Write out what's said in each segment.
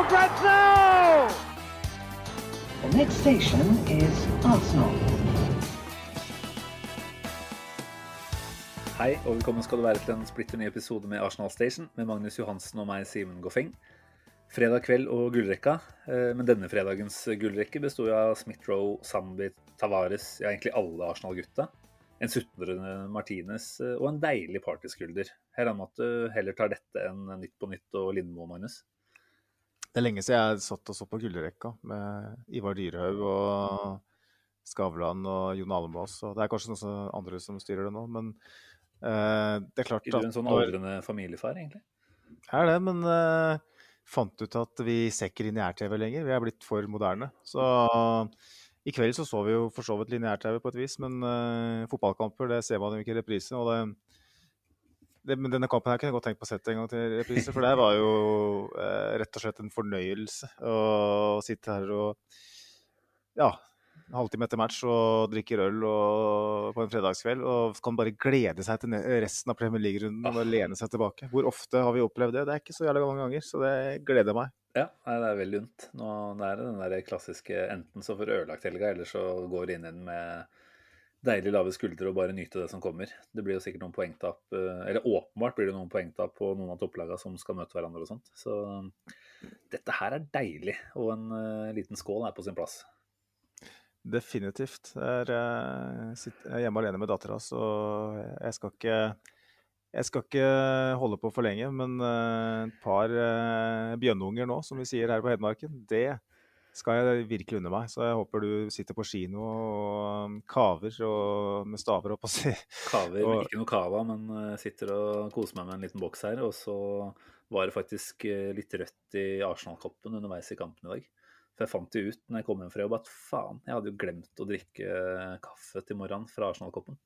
for grabs now! The next station is Arsenal. Hei og velkommen skal du være til en splitter ny episode med Arsenal Station med Magnus Johansen og meg, Simen Goffeng. Fredag kveld og gullrekka, eh, men denne fredagens gullrekke besto av Smith-Roe, Zambi, Tavares, ja egentlig alle Arsenal-gutta. En sutrende Martinez eh, og en deilig partyskulder. Jeg regner med at du heller tar dette enn Nytt på Nytt og Lindmo, Magnus. Det er lenge siden jeg satt og så på gullrekka med Ivar Dyrhaug og Skavlan og Jon Almaas. Og det er kanskje noen andre som styrer det nå, men uh, det er klart Er du en sånn aldrende familiefar, egentlig? er det, men uh, fant ut at vi ser ikke lineær-TV lenger. Vi er blitt for moderne. Så i kveld så så vi jo for så vidt lineær-TV på et vis, men uh, fotballkamper det ser man jo ikke i reprise. og det det, men denne kampen her kunne jeg godt tenkt på å sette en gang til reprise, for det var jo eh, rett og slett en fornøyelse å sitte her og ja, en halvtime etter match og drikker øl og, på en fredagskveld og kan bare glede seg til resten av Premier League-runden og lene seg tilbake. Hvor ofte har vi opplevd det? Det er ikke så jævlig mange ganger, så det gleder meg. Ja, det er veldig unt. Nå det er det den der klassiske enten så får du ødelagt helga, eller så går inn igjen med deilig lave skuldre og bare nyte det som kommer. Det blir jo sikkert noen poengtap, eh, eller åpenbart blir det noen poengtap på noen av topplagene som skal møte hverandre og sånt. Så dette her er deilig, og en uh, liten skål er på sin plass. Definitivt. Jeg eh, jeg er hjemme alene med dattera, så jeg skal ikke jeg skal ikke holde på for lenge, men et par bjønnunger nå, som vi sier her på Hedmarken, det skal jeg virkelig unne meg. Så jeg håper du sitter på kino og um, kaver og med staver opp og si. Kaver, Og- ikke noe cava, men eh, sitter og koser meg med en liten boks her. Og så var det faktisk eh, litt rødt i Arsenal-koppen underveis i kampen i dag. For jeg fant det ut når jeg kom hjem fra jobb at faen, jeg hadde jo glemt å drikke kaffe til morgenen fra Arsenal-koppen.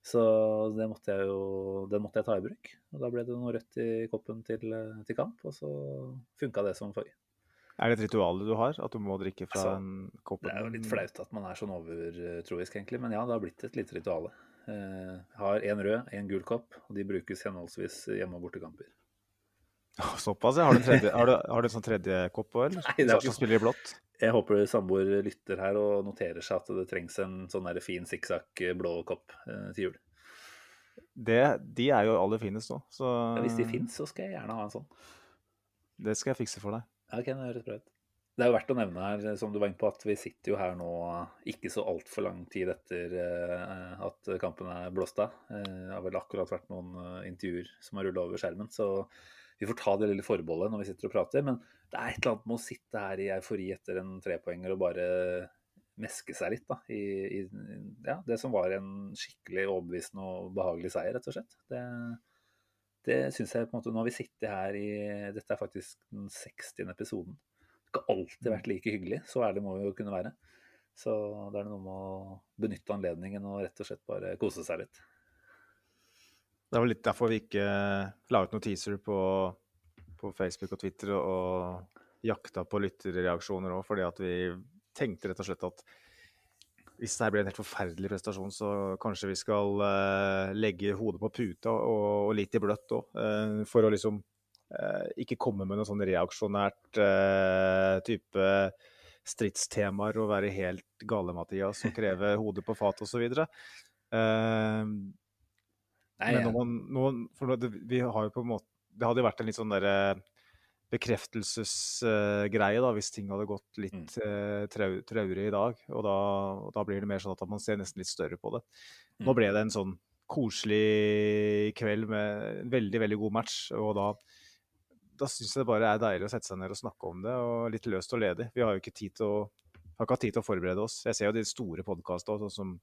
Så det måtte jeg jo det måtte jeg ta i bruk. Og da ble det noe rødt i koppen til, eh, til kamp, og så funka det som forrige. Er det et ritual du har? At du må drikke fra Altså, en kopp? Det er jo litt flaut at man er sånn overtroisk, egentlig, men ja, det har blitt et lite ritual. Eh, Jeg har én rød, én gul kopp, og de brukes henholdsvis hjemme- og bortekamper. Såpass, ja. Har du tredje, har du, har du en sånn tredje kopp òg, eller? Nei, det er Som spiller i blått? Jeg håper samboer lytter her og noterer seg at det trengs en sånn der fin sikksakk blå kopp eh, til jul. Det, de er jo aller finest nå, så Ja, hvis de fins, så skal jeg gjerne ha en sånn. det skal jeg fikse for deg. Ok, det høres bra ut. Det er jo verdt å nevne her, som du var inne på, at vi sitter jo her nå ikke så altfor lang tid etter eh, at kampen er blåst av. Eh, Det har vel akkurat vært noen eh, intervjuer som har rulla over skjermen, så vi får ta det lille forbeholdet når vi sitter og prater. Men det er et eller annet med å sitte her i eufori etter en trepoenger og bare meske seg litt da, i, i ja, det som var en skikkelig overbevisende og behagelig seier, rett og slett. Det, det syns jeg på en måte Nå har vi sittet her i Dette er faktisk den 60. episoden. Det har ikke alltid vært like hyggelig, så ærlig må vi jo kunne være. Så det er noe med å benytte anledningen og rett og slett bare kose seg litt. Det var litt derfor vi ikke la ut noen teaser på, på Facebook og Twitter og jakta på lytterreaksjoner òg, fordi at vi tenkte rett og slett at hvis det her blir en helt forferdelig prestasjon, så kanskje vi skal uh, legge hodet på puta og, og litt i bløtt òg, for å liksom uh, ikke komme med noe sånn reaksjonært eh, type stridstemaer og være helt gale-Mathias og kreve hodet på fat osv. Uh, Nei, men når man, når, for det, vi har jo på en måte, det hadde jo vært en litt sånn derre bekreftelsesgreie da, hvis ting hadde gått litt Mm. eh, trau, traurig i dag. Og da, og da blir det mer sånn at man ser nesten litt større på det. Nå Mm. ble det en sånn koselig kveld med en veldig, veldig god match. Og da, da syns jeg det bare er deilig å sette seg ned og snakke om det, og litt løst og ledig. Vi har jo ikke tid til å, har ikke hatt tid til å forberede oss. Jeg ser jo de store podkastene, sånn som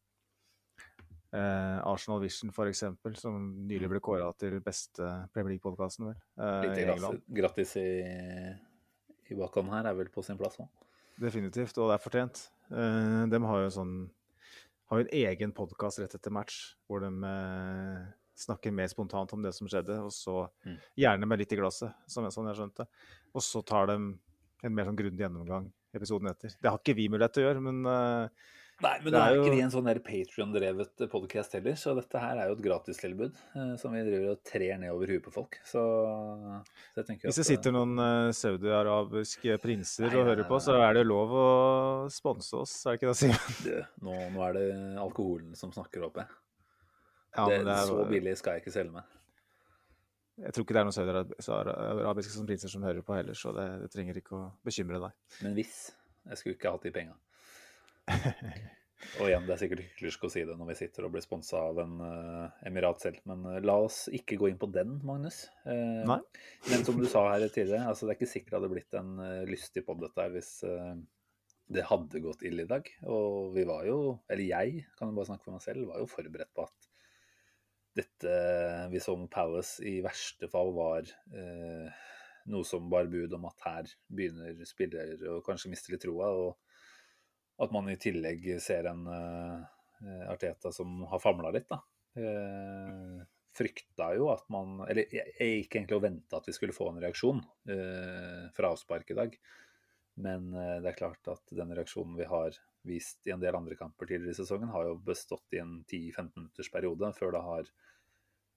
Eh, Arsenal Vision, for eksempel, som nylig ble kåra til beste Premier League-podkasten, vel. eh, Litt grattis, i, i bakhånd her er vel på sin plass òg. Definitivt, og det er fortjent. Eh, de har jo sånn har en egen podkast rett etter match, hvor de eh, snakker mer spontant om det som skjedde, og så Mm. gjerne med litt i glasset, som jeg, sånn jeg skjønte. Og så tar de en mer sånn grundig gjennomgang episoden etter. Det har ikke vi mulighet til å gjøre, men eh, Nei, men Det er jo- ikke en sånn Patrion-drevet podkast heller, så dette her er jo et gratistilbud eh, som vi driver og trer ned over huet på folk. Så, så jeg tenker hvis det at, eh, sitter noen eh, saudi-arabiske prinser Nei, og hører nei, på, så er det lov å sponse oss, er det ikke det, Simen? du, nå, nå er det alkoholen som snakker opp, jeg. Ja, det, det er- så billig skal jeg ikke selge meg. Jeg tror ikke det er noen saudi-arabiske prinser som hører på heller, så det, det trenger ikke å bekymre deg. Men hvis. Jeg skulle ikke hatt de penga. Og igjen, det er sikkert hyklersk å si det når vi sitter og blir sponsa av en uh, Emirat selv, men uh, la oss ikke gå inn på den, Magnus. Uh, Nei. Men som du sa her tidligere, altså det er ikke sikkert det hadde blitt en lystig pod dette her hvis det hadde gått ille i dag. Og vi var jo, eller jeg kan jo bare snakke for meg selv, var jo forberedt på at dette vi så mot Palace i verste fall var noe som bar bud om at her begynner spillere å kanskje miste litt troa. og at man i tillegg ser en uh, Arteta som har famla litt, da. Uh, frykta jo at man Eller jeg, jeg gikk egentlig og venta at vi skulle få en reaksjon uh, fra avspark i dag. Men det er klart at den reaksjonen vi har vist i en del andre kamper tidligere i sesongen, har jo bestått i en 10-15 minutters periode før det har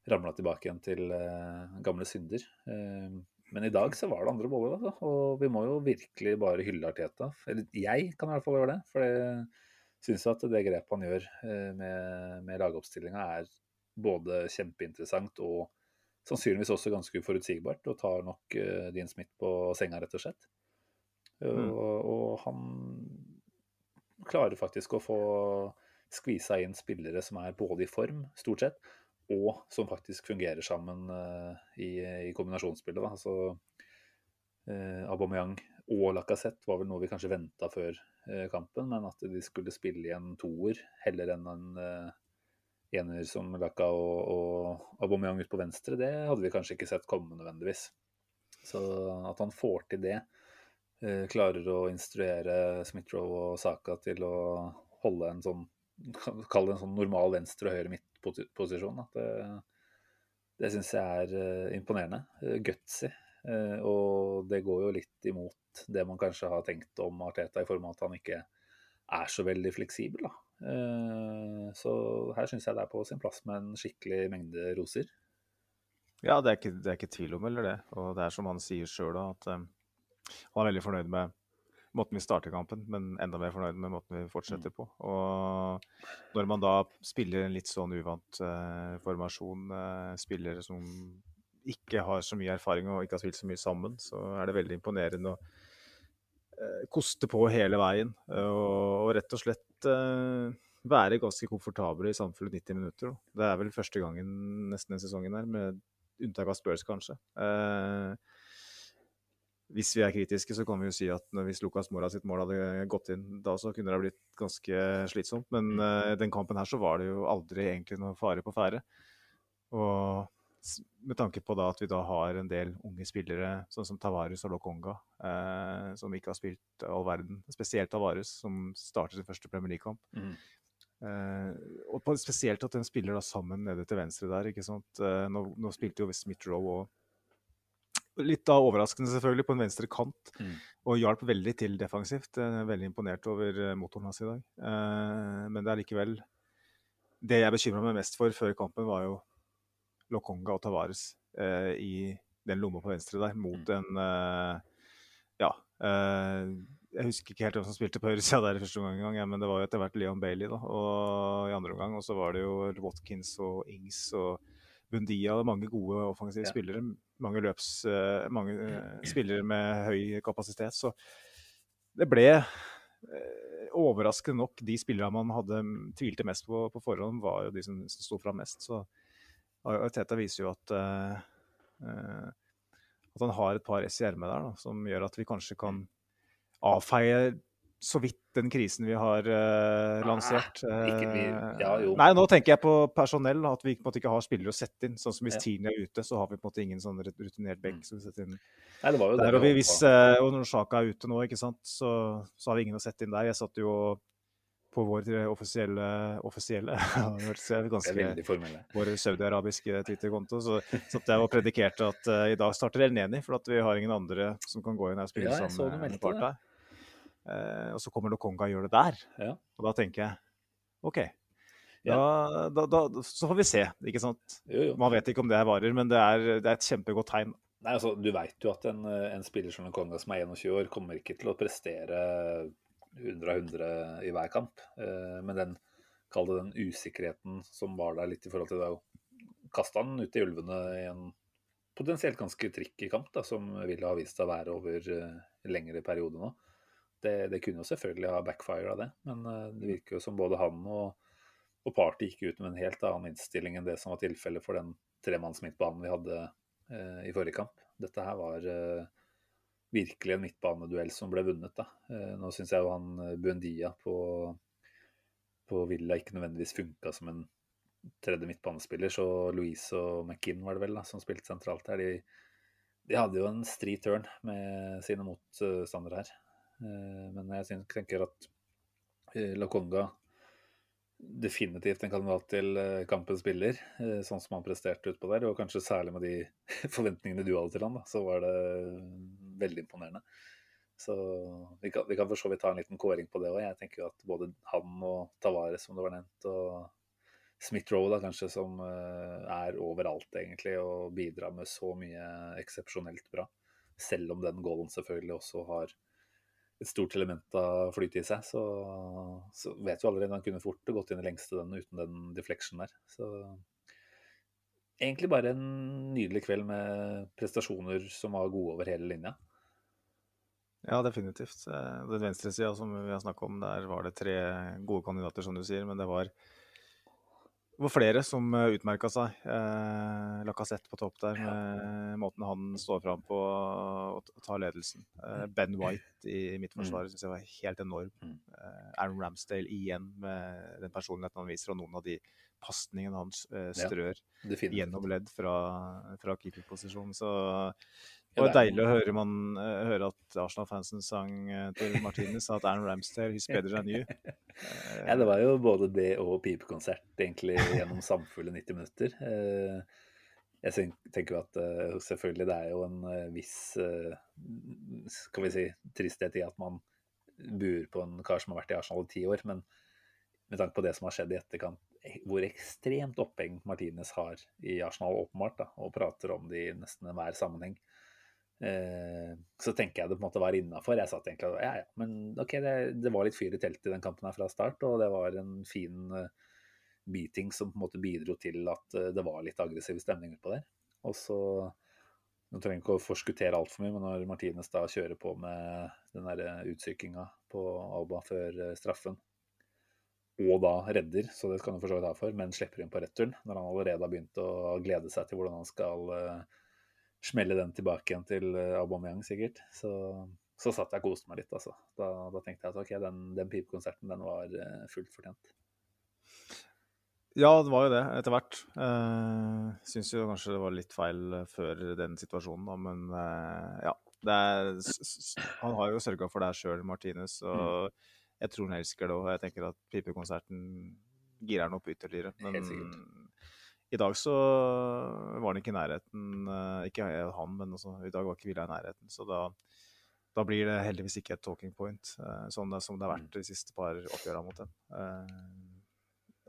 ramla tilbake igjen til gamle synder. Men i dag så var det andre boller, altså. Og vi må jo virkelig bare hylle Arteta. Eller jeg kan i hvert fall gjøre det. For jeg syns at det grepet han gjør eh, med, med lagoppstillinga er både kjempeinteressant og sannsynligvis også ganske uforutsigbart. Og tar nok uh, Dean Smith på senga, rett og slett. Mm. Og, og han klarer faktisk å få skvisa inn spillere som er både i form, stort sett, og som faktisk fungerer sammen uh, i, i, kombinasjonsspillet. Da. Altså, uh, Aubameyang og Lacassette var vel noe vi kanskje venta før uh, kampen, men at de skulle spille i en toer heller enn en ener som Laka og, og Aubameyang ut på venstre, det hadde vi kanskje ikke sett komme nødvendigvis. Så at han får til det, klarer å instruere Smith-Roe og Saka til å holde en sånn Kall det en sånn normal venstre- og høyre midt-posisjon. Det, det syns jeg er uh, imponerende. Uh, gutsy. Uh, og det går jo litt imot det man kanskje har tenkt om Arteta, i form av at han ikke er så veldig fleksibel. Da. så her syns jeg det er på sin plass med en skikkelig mengde roser. Ja, det er ikke, det er ikke tvil om eller det. Og det er som han sier sjøl, at um, han er veldig fornøyd med måten vi starter kampen, men enda mer fornøyd med måten vi fortsetter på. Og når man da spiller en litt sånn uvant uh, formasjon, uh, spillere som ikke har så mye erfaring og ikke har spilt så mye sammen, så er det veldig imponerende å uh, koste på hele veien. Og, og rett og slett være ganske komfortable i samfunnet 90 minutter. Det er vel første gangen nesten denne sesongen her, med unntak av Spurs, kanskje. Eh, hvis vi er kritiske, så kan vi jo si at hvis Lucas Mora sitt mål hadde gått inn da, så kunne det blitt ganske slitsomt. Men uh, den kampen her så var det jo aldri egentlig noe fare på ferde. Og med tanke på da at vi da har en del unge spillere, sånn som Tavares og Lokonga, uh, som ikke har spilt all verden. Spesielt Tavares, som starter sin første Premier League-kamp. Mm. Uh, og på, spesielt at den spiller da sammen nede til venstre der. ikke sant? Nå, nå, spilte jo Smith-Roe og Litt da overraskende, selvfølgelig, på en venstre kant. Mm. Og hjalp veldig til defensivt. Er veldig imponert over motoren hans i dag. Eh, men det er likevel Det jeg bekymra meg mest for før kampen, var jo Lokonga og Tavares eh, i den lomma på venstre der, mot en eh, Ja. jeg husker ikke helt hvem som spilte på høyresida der i første omgang, ja, men det var jo etter hvert Leon Bailey da, og i andre omgang. Og så var det jo Watkins og Ings og Bundia mange gode offensive ja. spillere. Mange løps, uh, mange uh, spillere med høy kapasitet. Så det ble uh, overraskende nok de spillerne man hadde tvilte mest på på forhånd, var jo de som sto fram mest. Så Teta viser jo at at han har et par ess i ermet der da, som gjør at vi kanskje kan avfeie så vidt den krisen vi har uh, lansert. ikke ja, jo. Nei, nå tenker jeg på personell. At vi på en måte ikke har spillere å sette inn. Sånn som hvis Ja. Tini er ute, så har vi på en måte ingen sånn rutinert benk. Mm. som vi setter inn. Nei, det var jo Der, og, vi, hvis, uh, og når Sjaka er ute nå, ikke sant, så, så har vi ingen å sette inn der. Jeg satt jo på vår offisielle offisielle det ganske vår saudi-arabiske Twitter-konto, så satt jeg og predikerte at uh, i dag starter El Neni, for at vi har ingen andre som kan gå inn her og spille Ja, sammen med meldte det. Parta. Eh, og så kommer Lokonga og gjør det der. Ja. Og da tenker jeg OK. Ja. Da, da, så får vi se, ikke sant. Jo, jo. Man vet ikke om det her varer, men det er, det er et kjempegodt tegn. Nei, altså, du veit jo at en, en spiller som Lokonga som er 21 år, kommer ikke til å prestere 100 av 100 i hver kamp. Eh, Men den, kall det den usikkerheten som var der litt i forhold til det å kaste han ut i ulvene i en potensielt ganske tricky kamp, da, som ville ha vist seg å være over uh, en lengre periode nå. Det, det kunne jo selvfølgelig ha backfired av det, men eh, det virker jo som både han og, og Party gikk ut med en helt annen innstilling enn det som var tilfellet for den tremanns midtbanen vi hadde eh, i forrige kamp. Dette her var eh, virkelig en midtbaneduell som ble vunnet. Da. Eh, nå syns jeg jo han eh, Buendia på, på Villa ikke nødvendigvis funka som en tredje midtbanespiller, så Louise og McKinn var det vel da, som spilte sentralt her. De, de hadde jo en stri turn med sine motstandere her. Eh, men jeg tenker at La Conga definitivt en kandidat til eh, kampens spiller, eh, sånn som han presterte utpå der. Og kanskje særlig med de forventningene du hadde til han, da, så var det veldig imponerende. Så vi kan, vi kan for så vidt ta en liten kåring på det òg. Jeg tenker at både han og Tavares, som det var nevnt, og Smith-Roe, kanskje, som eh, er overalt, egentlig, og bidrar med så mye eksepsjonelt bra. Selv om den goalen selvfølgelig også har et stort element av flyt i seg, så, så vet du allerede han kunne fort gått inn i lengste den uten den deflection der. Så egentlig bare en nydelig kveld med prestasjoner som var gode over hele linja. Ja, definitivt. Eh, Den venstresida som vi har snakka om, der var det tre gode kandidater, som du sier. Men det var, det var flere som utmerka seg. Eh, Lacassette på topp der, med måten han står fram på og t- tar ledelsen. Eh, ben White i midtforsvaret syns jeg var helt enorm. Mm. Eh, Aaron Ramsdale igjen med den personligheten han viser, og noen av de pasningene han eh, Ja, strør Definitivt. gjennom ledd fra, fra keeperposisjon. Så var det er- deilig å høre, man, eh, høre at Arsenal-fansen sang eh, til Martinez at Aaron Ramsdale is better than you. Ja, det var jo både det og pipekonsert egentlig gjennom samfulle 90 minutter. Eh, Jeg tenker jo at selvfølgelig det er jo en viss skal vi si, tristhet i at man buer på en kar som har vært i Arsenal i ti år, men med tanke på det som har skjedd i etterkant, hvor ekstremt oppheng Martinez har i Arsenal åpenbart, da, og prater om det i nesten enhver sammenheng, så tenker jeg det på en måte var innafor. Jeg satt egentlig og ja, ja, men OK, det, det var litt fyr i teltet i den kampen her fra start, og det var en fin eh, beating som på en måte bidro til at eh, det var litt aggressiv stemning utpå der. Og så Nå trenger jeg ikke å forskuttere altfor mye, men når Martinez da kjører på med den der utsykinga på Alba før eh, straffen, og da redder, så det skal han for så vidt ha for, men slipper inn på returen, når han allerede har begynt å glede seg til hvordan han skal eh, smelle den tilbake igjen til eh, Aubameyang, sikkert. Så, så satt jeg og koste meg litt, altså. Da, da tenkte jeg at ok, den, den pipekonserten, den var eh, fullt fortjent. Ja, det var jo det, etter hvert. Eh, Syns jo kanskje det var litt feil eh, før den situasjonen, da, men eh, ja. Det er, han har jo sørga for det her sjøl, Martinez, og jeg tror han elsker det òg. Jeg tenker at pipekonserten girer han opp ytterligere. Men Helt sikkert. I dag så var han ikke i nærheten. eh, ikke han, men også, i dag var ikke Villa i nærheten. Så da, da blir det heldigvis ikke et talking point, sånn som det har vært de siste par oppgjørene mot dem. Eh,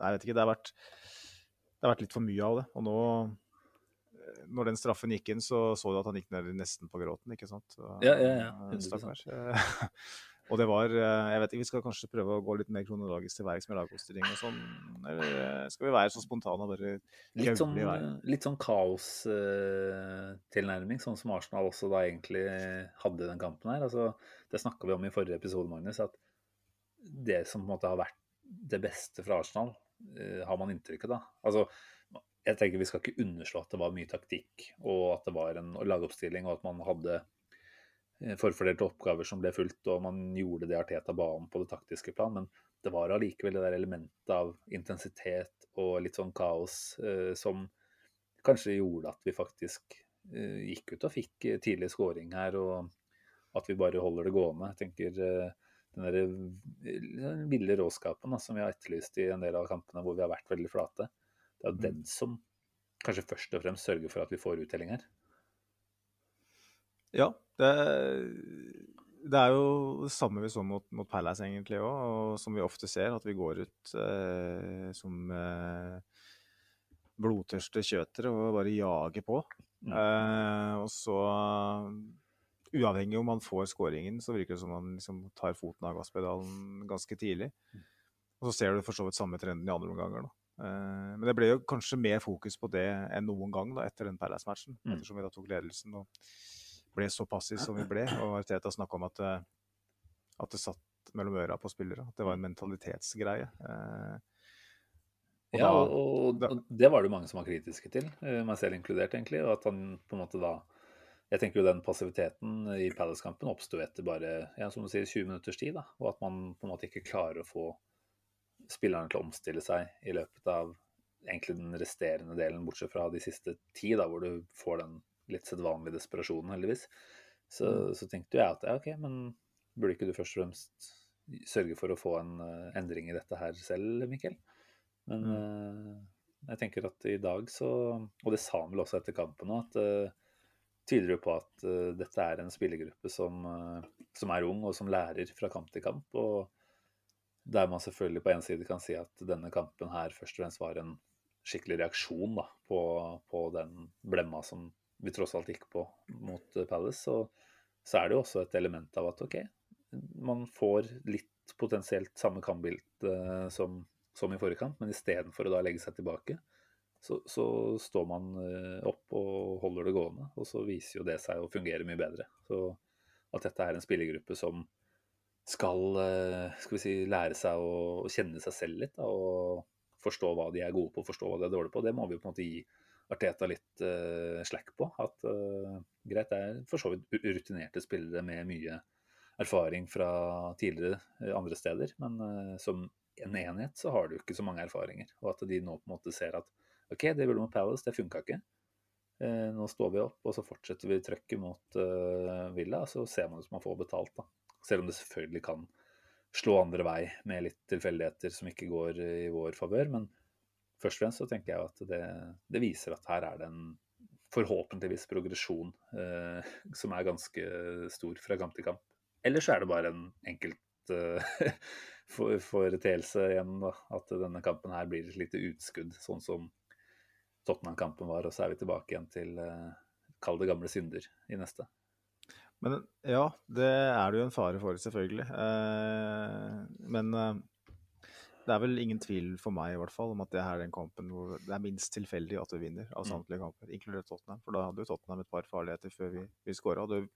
jeg vet ikke, det har vært det har vært litt for mye av det. Og nå, når den straffen gikk inn, så så du at han gikk ned nesten på gråten, ikke sant? Og, Ja, ja, ja, 100%. Stakkars. Eh, Og det var eh, Jeg vet ikke, vi skal kanskje prøve å gå litt mer kronologisk til verks med lagoppstilling og sånn. Eller eh, skal vi være så spontane og bare Litt sånn, i vei. litt sånn kaos-tilnærming, sånn som Arsenal også da egentlig hadde den kampen her. Altså, det snakka vi om i forrige episode, Magnus, at det som på en måte har vært det beste fra Arsenal, eh, har man inntrykket da. Altså, jeg tenker vi skal ikke underslå at det var mye taktikk, og at det var en lagoppstilling, og at man hadde eh, forfordelte oppgaver som ble fulgt, og man gjorde det Arteta ba om på det taktiske plan. Men det var allikevel det der elementet av intensitet og litt sånn kaos eh, som kanskje gjorde at vi faktisk eh, gikk ut og fikk eh, tidlig scoring her, og at vi bare holder det gående. Jeg tenker eh, den der eh, ville råskapen da, som vi har etterlyst i en del av kampene hvor vi har vært veldig flate. Det er jo den som kanskje først og fremst sørger for at vi får uttelling her. Ja, det, det er jo det samme vi så mot, mot Palace egentlig òg, og som vi ofte ser, at vi går ut eh, som eh, blodtørste kjøtere og bare jager på. Mm. Eh, og så, uavhengig om man får skåringen, så virker det som man liksom tar foten av gasspedalen ganske tidlig. Og så ser du for så vidt samme trenden i andre omganger. da. Eh, men det ble jo kanskje mer fokus på det enn noen gang da, etter den Palace-matchen, Mm. ettersom vi da tok ledelsen og ble så passiv som vi ble. Og Arteta snakka om at, eh, at det satt mellom øra på spillere. At det var en mentalitetsgreie. Eh, og Ja, da- og, og det var det mange som var kritiske til, eh, meg selv inkludert, egentlig. Og at han på en måte da Jeg tenker jo den passiviteten i Palace-kampen oppsto etter bare ja, som du sier, 20 minutters tid. da, Og at man på en måte ikke klarer å få spillerne til å omstille seg i løpet av egentlig den resterende delen, bortsett fra de siste ti, da, hvor du får den litt sedvanlig desperasjon, heldigvis. Så, så tenkte jeg at ja, OK, men burde ikke du først og fremst sørge for å få en uh, endring i dette her selv, Mikkel? Men uh, jeg tenker at i dag så Og det sa han vel også etter kampen òg, at det tyder jo på at uh, dette er en spillergruppe som, uh, som er ung, og som lærer fra kamp til kamp. Og der man selvfølgelig på en side kan si at denne kampen her først og fremst var en skikkelig reaksjon da, på, på den blemma som vi tross alt gikk på mot eh, Palace, så, så er det jo også et element av at OK, man får litt potensielt samme kampbilde som, som i forrige kamp, men istedenfor å da legge seg tilbake, så, så står man eh, opp og holder det gående. Og så viser jo det seg å fungere mye bedre. Så at dette er en spillergruppe som skal, eh, skal vi si, lære seg å, kjenne seg selv litt, da, og forstå hva de er gode på, forstå hva de er dårlige på, det må vi på en måte gi Arteta litt uh, slack på. At uh, greit, det er for så vidt rutinerte spillere med mye erfaring fra tidligere eh, andre steder, men uh, som en enhet så har du ikke så mange erfaringer. Og at de nå på en måte ser at OK, det gjorde mot Palace, det funka ikke. Nå står vi opp, og så fortsetter vi trøkket mot Villa, Villa, så ser man som man får betalt, da. Selv om det selvfølgelig kan slå andre vei med litt tilfeldigheter som ikke går i vår favør. Men først og fremst så tenker jeg at det, det viser at her er det en forhåpentligvis progresjon eh, som er ganske stor fra kamp til kamp. Ellers er det bare en enkelt eh, for- foreteelse igjen, da. At denne kampen her blir et lite utskudd, sånn som Tottenham-kampen var. Og så er vi tilbake igjen til eh, kall det gamle synder i neste. Men ja, det er det jo en fare for, selvfølgelig. Eh, men eh, det er vel ingen tvil for meg i hvert fall om at det her er den kampen hvor det er minst tilfeldig at vi vinner av Mm. samtlige kamper, inkludert Tottenham. For da hadde jo Tottenham et par farligheter før vi, vi skåra. I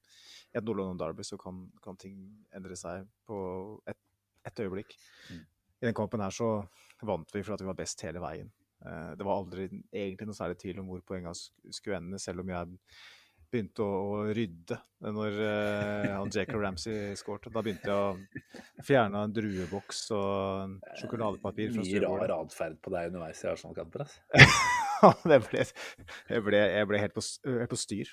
et Nord-London Derby så kan, kan ting endre seg på et, et øyeblikk. Mm. I den kampen her så vant vi for at vi var best hele veien. Eh, det var aldri egentlig noe særlig tvil om hvor poengene skulle ende, selv om jeg begynte å, å rydde når eh, han Jacob Ramsey skårte. Da begynte jeg å fjerne en drueboks og sjokoladepapir fra Mye rar atferd på deg underveis i Arsenal-kamper. Det ble, jeg, ble, jeg ble helt på, helt på styr.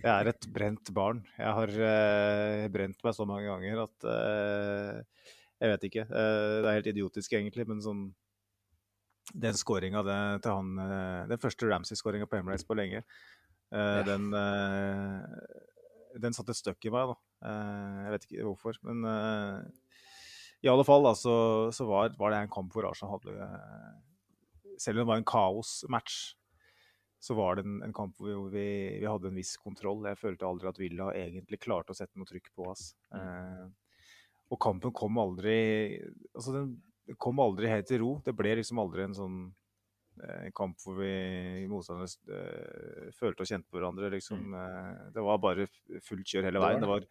Jeg er et brent barn. Jeg har eh, brent meg så mange ganger at eh, Jeg vet ikke. Eh, det er helt idiotisk, egentlig, men sånn Den skåringa til han eh, Den første Ramsey-skåringa på Emirates på lenge, eh, den eh, Den satte støkk i meg, da. Eh, jeg vet ikke hvorfor, men i alle fall da, så, så var, var det en kamp hvor Arsenal hadde Selv om det var en kaosmatch, så var det en, en kamp hvor vi, vi hadde en viss kontroll. Jeg følte aldri at Villa egentlig klarte å sette noe trykk på oss. Eh, og kampen kom aldri Altså, den, den kom aldri helt til ro. Det ble liksom aldri en sånn eh, kamp hvor vi motstanderne eh, følte og kjente på hverandre. Liksom. Eh, det var bare fullt kjør hele veien. det. Var,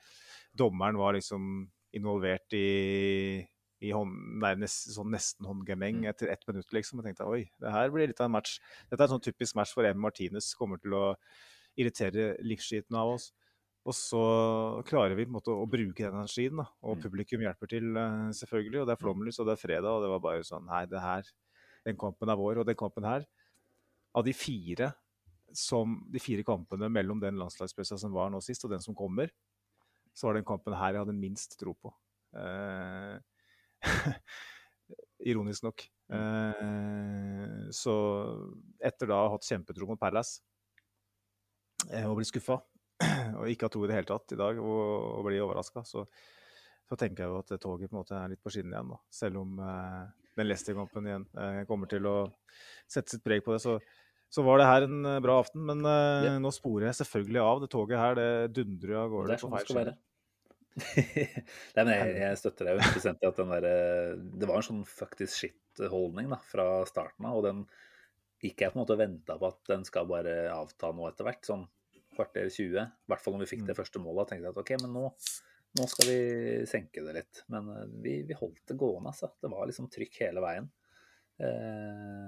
dommeren var liksom involvert i, i hånd, nei, nest, sånn nesten håndgemeng Mm. etter ett minutt, liksom. Jeg tenkte oi, det her blir litt av en match. Dette er en sånn typisk match hvor M. Martinez kommer til å irritere livsskiten av oss. Og så klarer vi på en måte å bruke den energien, da. Og Mm. publikum hjelper til, eh, selvfølgelig. Og det er flomlys, og det er fredag, og det var bare sånn Nei, det her Den kampen er vår, og den kampen her Av de fire som De fire kampene mellom den landslagspausa som var nå sist, og den som kommer, så var den kampen her jeg hadde minst tro på. Eh, ironisk nok. Eh, så etter da å ha hatt kjempetro mot Palace eh, og bli skuffa, og ikke ha tro i det hele tatt i dag, og, og bli overraska, så, så tenker jeg jo at toget på en måte er litt på skinnene igjen. da. Selv om eh, den Leicester-kampen igjen eh, kommer til å sette sitt preg på det, så, så var det her en eh, bra aften. Men eh, Ja. nå sporer jeg selvfølgelig av. Det toget her det dundrer av gårde sånn på det feil skal være. Nei, men jeg, jeg støtter deg 100 i at den der, Det var en sånn faktisk shit-holdning da, fra starten av. Og den gikk jeg på en måte og venta på at den skal bare avta nå etter hvert. Sånn kvarter 20. I hvert fall når vi fikk det første målet. tenkte jeg at ok, men nå, nå skal vi senke det litt. Men eh, vi, vi holdt det gående, altså. Det var liksom trykk hele veien. Eh,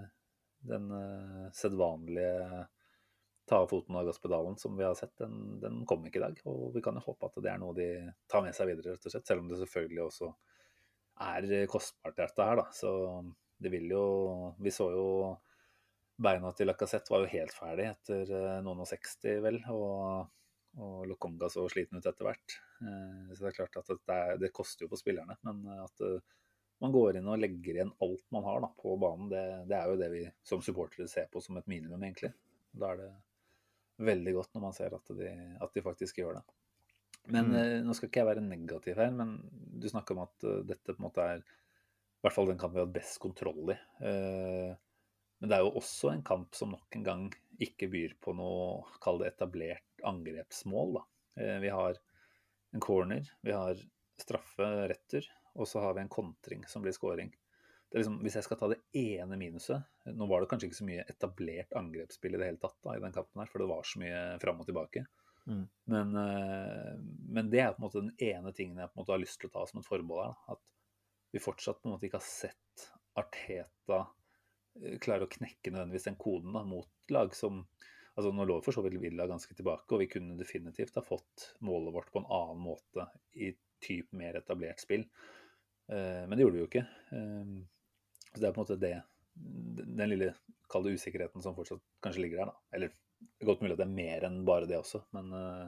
den eh, sedvanlige ta av foten av gasspedalen som vi har sett, den, den kom ikke i dag. Og vi kan jo håpe at det er noe de tar med seg videre, rett og slett. Selv om det selvfølgelig også er kostbart, dette her, da. Så det vil jo Vi så jo beina til Lacassette var jo helt ferdig etter noen og 60, vel. Og, og Lokonga så sliten ut etter hvert. Eh, Så det er klart at det, er, det koster jo på spillerne. Men at eh, man går inn og legger igjen alt man har da, på banen, det, det er jo det vi som supportere ser på som et minimum, egentlig. Da er det veldig godt når man ser at de, at de faktisk gjør det. Men Mm. eh, nå skal ikke jeg være negativ her, men du snakker om at eh, dette på en måte er i hvert fall den kampen vi har hatt best kontroll i. Eh, men det er jo også en kamp som nok en gang ikke byr på noe, kall det etablert angrepsmål. Da. Eh, vi har en corner, vi har straffe retter, og så har vi en kontring som blir scoring. Det er liksom, hvis jeg skal ta det ene minuset Nå var det kanskje ikke så mye etablert angrepsspill i det hele tatt da, i den kampen, her, for det var så mye fram og tilbake. Mm. Men, eh, men det er på en måte den ene tingen jeg på en måte har lyst til å ta som et forbehold her. Da. At vi fortsatt på en måte ikke har sett Arteta eh, klare å knekke nødvendigvis den koden da, mot lag som altså Nå lå for så vidt Villa ganske tilbake, og vi kunne definitivt ha fått målet vårt på en annen måte i typ mer etablert spill. Eh, men det gjorde vi jo ikke. Eh, så det er på en måte det, den lille kalde usikkerheten som fortsatt kanskje ligger der. da. Eller er godt mulig at det er mer enn bare det også, men eh,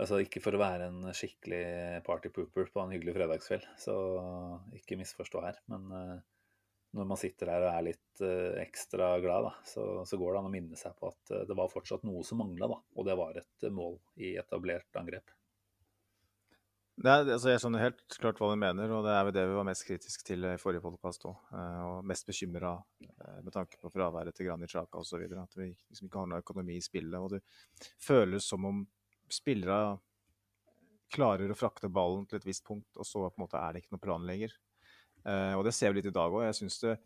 altså ikke for å være en skikkelig party pooper på en hyggelig fredagskveld, så ikke misforstå her. Men eh, når man sitter der og er litt eh, ekstra glad, da, så, så går det an å minne seg på at eh, det var fortsatt noe som mangla. Og det var et eh, mål i etablert angrep. Nei, altså jeg skjønner helt klart hva du mener, og det er vel det vi var mest kritisk til i forrige podkast òg. Og mest bekymra med tanke på fraværet til Granit Xhaka osv. At vi liksom ikke har noe økonomi i spillet. Og det føles som om spillere klarer å frakte ballen til et visst punkt, og så på en måte er det ikke noe plan lenger. Eh, og det ser vi litt i dag òg. Jeg syns det,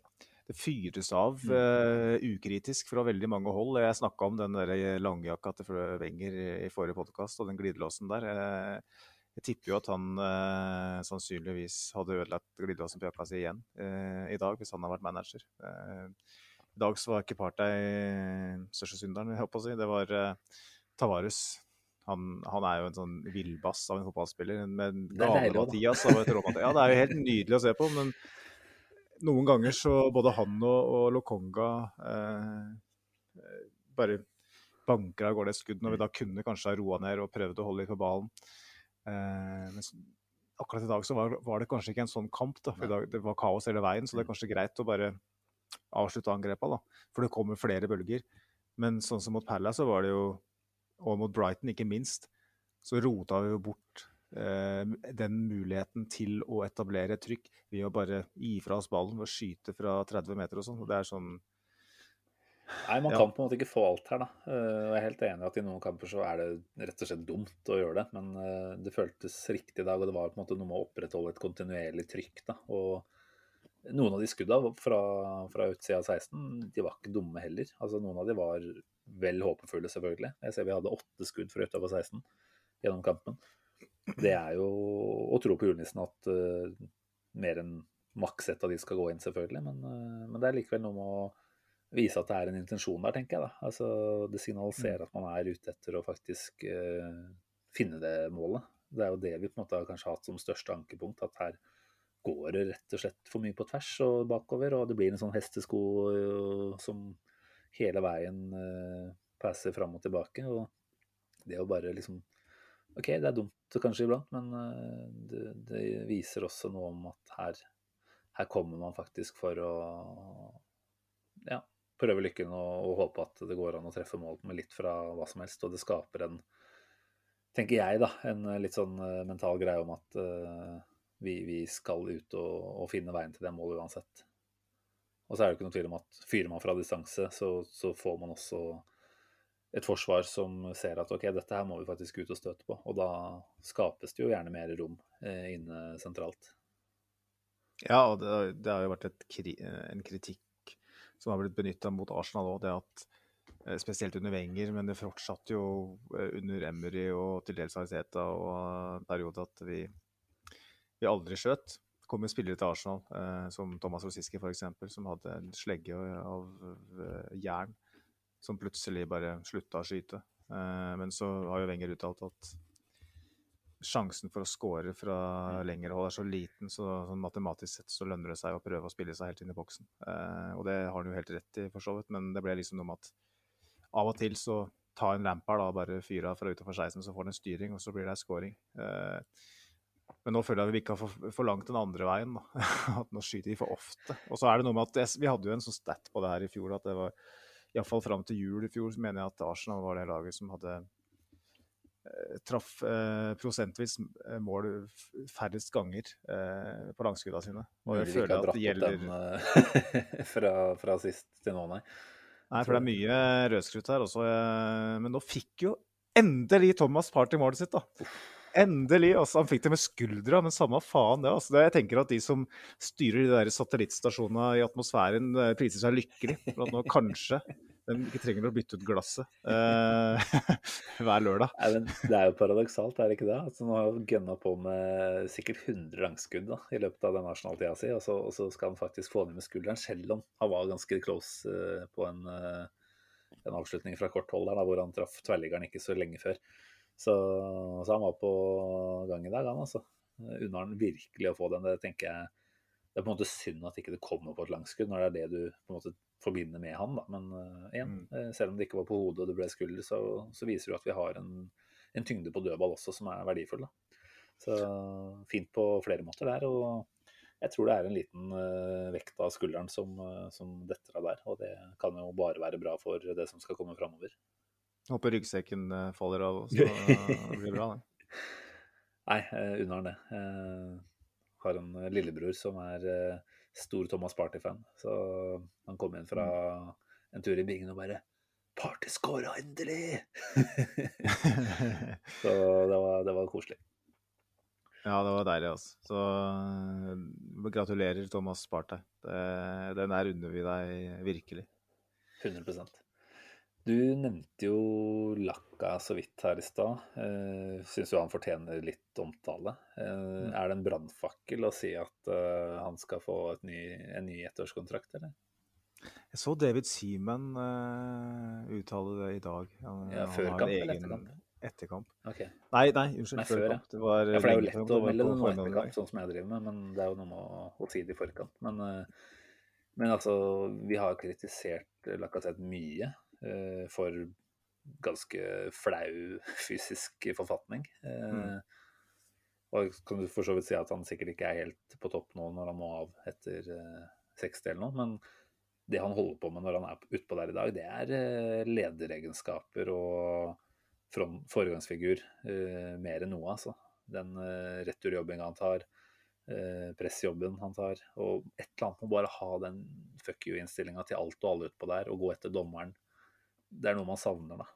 det fyres av uh, ukritisk fra veldig mange hold. Jeg snakka om den der langjakka til Wenger i forrige podkast, og den glidelåsen der. Uh, jeg tipper jo at han eh, sannsynligvis hadde ødelagt glidelåsen på jakka si igjen eh, i dag, hvis han hadde vært manager. Eh, I dag så var ikke Partey største synderen, jeg håper å si. Det var eh, Tavares. Han, han, er jo en sånn villbass av en fotballspiller. Med er også, da. Gane-Mathias og et Rå-Mathias. Ja, det er jo helt nydelig å se på, men noen ganger så både han og, og Lokonga eh, bare banker av gårde et skudd når vi da kunne kanskje ha roa ned og prøvd å holde litt på ballen. Eh, men akkurat i dag så var, var det kanskje ikke en sånn kamp. da, for i dag, Det var kaos hele veien, så det er kanskje greit å bare avslutte angrepa. da, For det kommer flere bølger. Men sånn som mot Palace så var det jo, og mot Brighton ikke minst, så rota vi jo bort eh, den muligheten til å etablere et trykk ved å bare gi fra oss ballen og skyte fra 30 meter og sånn. det er sånn Nei, man Ja. kan på en måte ikke få alt her, da. Eh, Jeg er helt enig i at i noen kamper så er det rett og slett dumt å gjøre det. Men eh, det føltes riktig i dag, og det var på en måte noe med å opprettholde et kontinuerlig trykk. da. Og noen av de skudda fra, fra utsida av 16, de var ikke dumme heller. Altså Noen av de var vel håpefulle, selvfølgelig. Jeg ser vi hadde åtte skudd fra utafor 16 gjennom kampen. Det er jo å tro på julenissen at uh, mer enn maks ett av de skal gå inn, selvfølgelig. Men, uh, men det er likevel noe med å vise at det er en intensjon der, tenker jeg. da. Altså, Det signaliserer at man er ute etter å faktisk uh, finne det målet. Det er jo det vi på en måte har kanskje hatt som største ankepunkt. At her går det rett og slett for mye på tvers og bakover. Og det blir en sånn hestesko som hele veien uh, passer fram og tilbake. Og det å bare liksom OK, det er dumt kanskje iblant, men uh, det, det, viser også noe om at her, her kommer man faktisk for å ja, prøve lykken og, og, håpe at det går an å treffe mål med litt fra hva som helst. Og det skaper en, tenker jeg, da, en litt sånn mental greie om at uh, vi, vi, skal ut og, og, finne veien til det målet uansett. Og så er det ikke noe tvil om at fyrer man fra distanse, så, så, får man også et forsvar som ser at ok, dette her må vi faktisk ut og støte på. Og da skapes det jo gjerne mer rom eh, inne sentralt. Ja, og det, det har jo vært et, en kritikk som har blitt benytta mot Arsenal òg. Det at eh, spesielt under Wenger, men det fortsatte jo eh, under Emery og til dels Ariseta og en at vi, vi aldri skjøt. Kom jo spillere til Arsenal, eh, som Thomas Rosiski f.eks., som hadde en slegge av eh, jern som plutselig bare slutta å skyte. Eh, men så har jo Wenger uttalt at sjansen for å score fra mm. lengre hold er så liten, så sånn matematisk sett så lønner det seg å prøve å spille seg helt inn i boksen. Og det har han jo helt rett i, for så vidt, men det ble liksom noe med at av og til så ta en Lampard da, bare fyre av fra utenfor 16, så får han en styring, og så blir det en scoring. Eh, men nå føler jeg at vi ikke har for, for langt den andre veien. da, At nå skyter de for ofte. Og så er det noe med at Vi hadde jo en sånn stat på det her i fjor, at det var iallfall fram til jul i fjor, så mener jeg at Arsenal var det laget som hadde Eh, traff eh, prosentvis eh, mål færrest ganger eh, på langskudda sine. Og jeg føler at det gjelder den, uh, fra, fra, sist til nå, nei. Nei, for det er mye rødskrutt her også. Men nå fikk jo endelig Thomas Party målet sitt, da. Endelig! altså Han fikk det med skuldra, men samme faen det. altså Jeg tenker at de som styrer de der satellittstasjonene i atmosfæren, priser seg lykkelig for at nå kanskje de ikke trenger å bytte ut glasset eh, hver lørdag. Nei, det er jo paradoksalt, er det ikke det? Altså, nå har han gønna på med sikkert 100 langskudd i løpet av den Arsenal-tida si, og og så, skal han faktisk få ned med skulderen, selv om han var ganske close uh, på en, uh, en, avslutning fra kort hold der, da, hvor han traff tverrliggeren ikke så lenge før. Så, så, han var på gang i dag, han altså. Unner han virkelig å få den. Det tenker jeg det er på en måte synd at ikke det kommer på et langskudd, når det er det du på en måte forbinder med han. Da. Men uh, igjen, mm. Eh, selv om det ikke var på hodet og det ble skulder, så, så viser det at vi har en, en, tyngde på dødball også som er verdifull. Da. Så fint på flere måter der. og jeg tror det er en liten uh, vekt av skulderen som, uh, som detter av der. Og det kan jo bare være bra for det som skal komme framover. Håper ryggsekken uh, faller av, så det blir bra, det. Nei, uh, unner han det. Jeg har en lillebror som er stor Thomas Party-fan. Så han kom inn fra en tur i Bingen og bare Party scora endelig! så det var, det var, koselig. Ja, det var deilig, altså. Så gratulerer, Thomas Party. Den der unner vi deg virkelig. 100 du nevnte jo Lakka så vidt her i stad. Uh, Syns du han fortjener litt omtale? Uh, mm. Er det en brannfakkel å si at uh, han skal få ny, en ny ettårskontrakt, eller? Jeg så David Seaman uh, uttale det i dag. Han, ja, før kamp eller etterkamp? Etterkamp. Okay. Nei, nei, unnskyld. Nei, før, før, ja. Det var, ja, for det er jo lett å melde noe etterkamp, sånn som jeg driver med, men det er jo noe med å, å si det i forkant. Men, men altså, vi har kritisert Lacassette mye Eh, for ganske flau fysisk forfatning. Mm. Eh, og kan du for så vidt si at han sikkert ikke er helt på topp nå når han må av etter 60 eh, eller noe, men det han holder på med når han er utpå der i dag, det er lederegenskaper og foregangsfigur mer enn noe, altså. Den returjobbinga han tar, pressjobben han tar, og et eller annet må bare ha den fuck you-innstillinga til alt og alle utpå der, og gå etter dommeren det er noe man savner, da.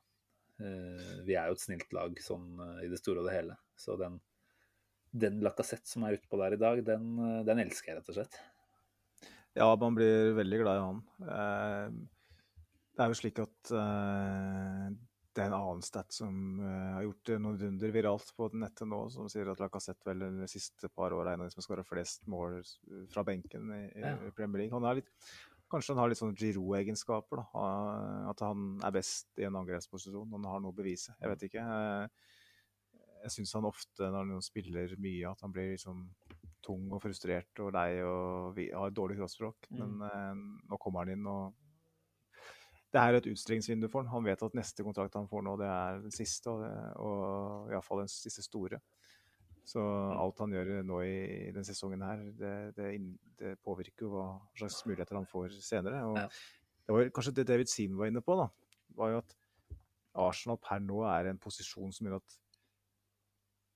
Eh, vi er jo et snilt lag sånn eh, i det store og det hele. Så den, den Lacassette som er utpå der i dag, den, eh, den, elsker jeg rett og slett. Ja, man blir veldig glad i han. Det er jo slik at det er en annen stat som har gjort noen runder viralt på nettet nå, som sier at Lacassette vel de siste par åra er en av de som har skåra flest mål fra benken i, i Premier League. Han er litt Kanskje han har litt sånne Giroud-egenskaper. At han er best i en angrepsposisjon. Han har noe å bevise. Jeg vet ikke. jeg syns han ofte, når han spiller mye, at han blir liksom tung og frustrert og lei og har dårlig kroppsspråk. Mm. Men mm. nå kommer han inn, og det er et utstillingsvindu for han. Han vet at neste kontrakt han får nå, det er den siste, og, og iallfall den siste store. Så alt han gjør nå i denne sesongen her, det, det, det påvirker jo hva slags muligheter han får senere. Og Ja. det var kanskje det David Seam var inne på, da. var jo at Arsenal per nå er en posisjon som gjør at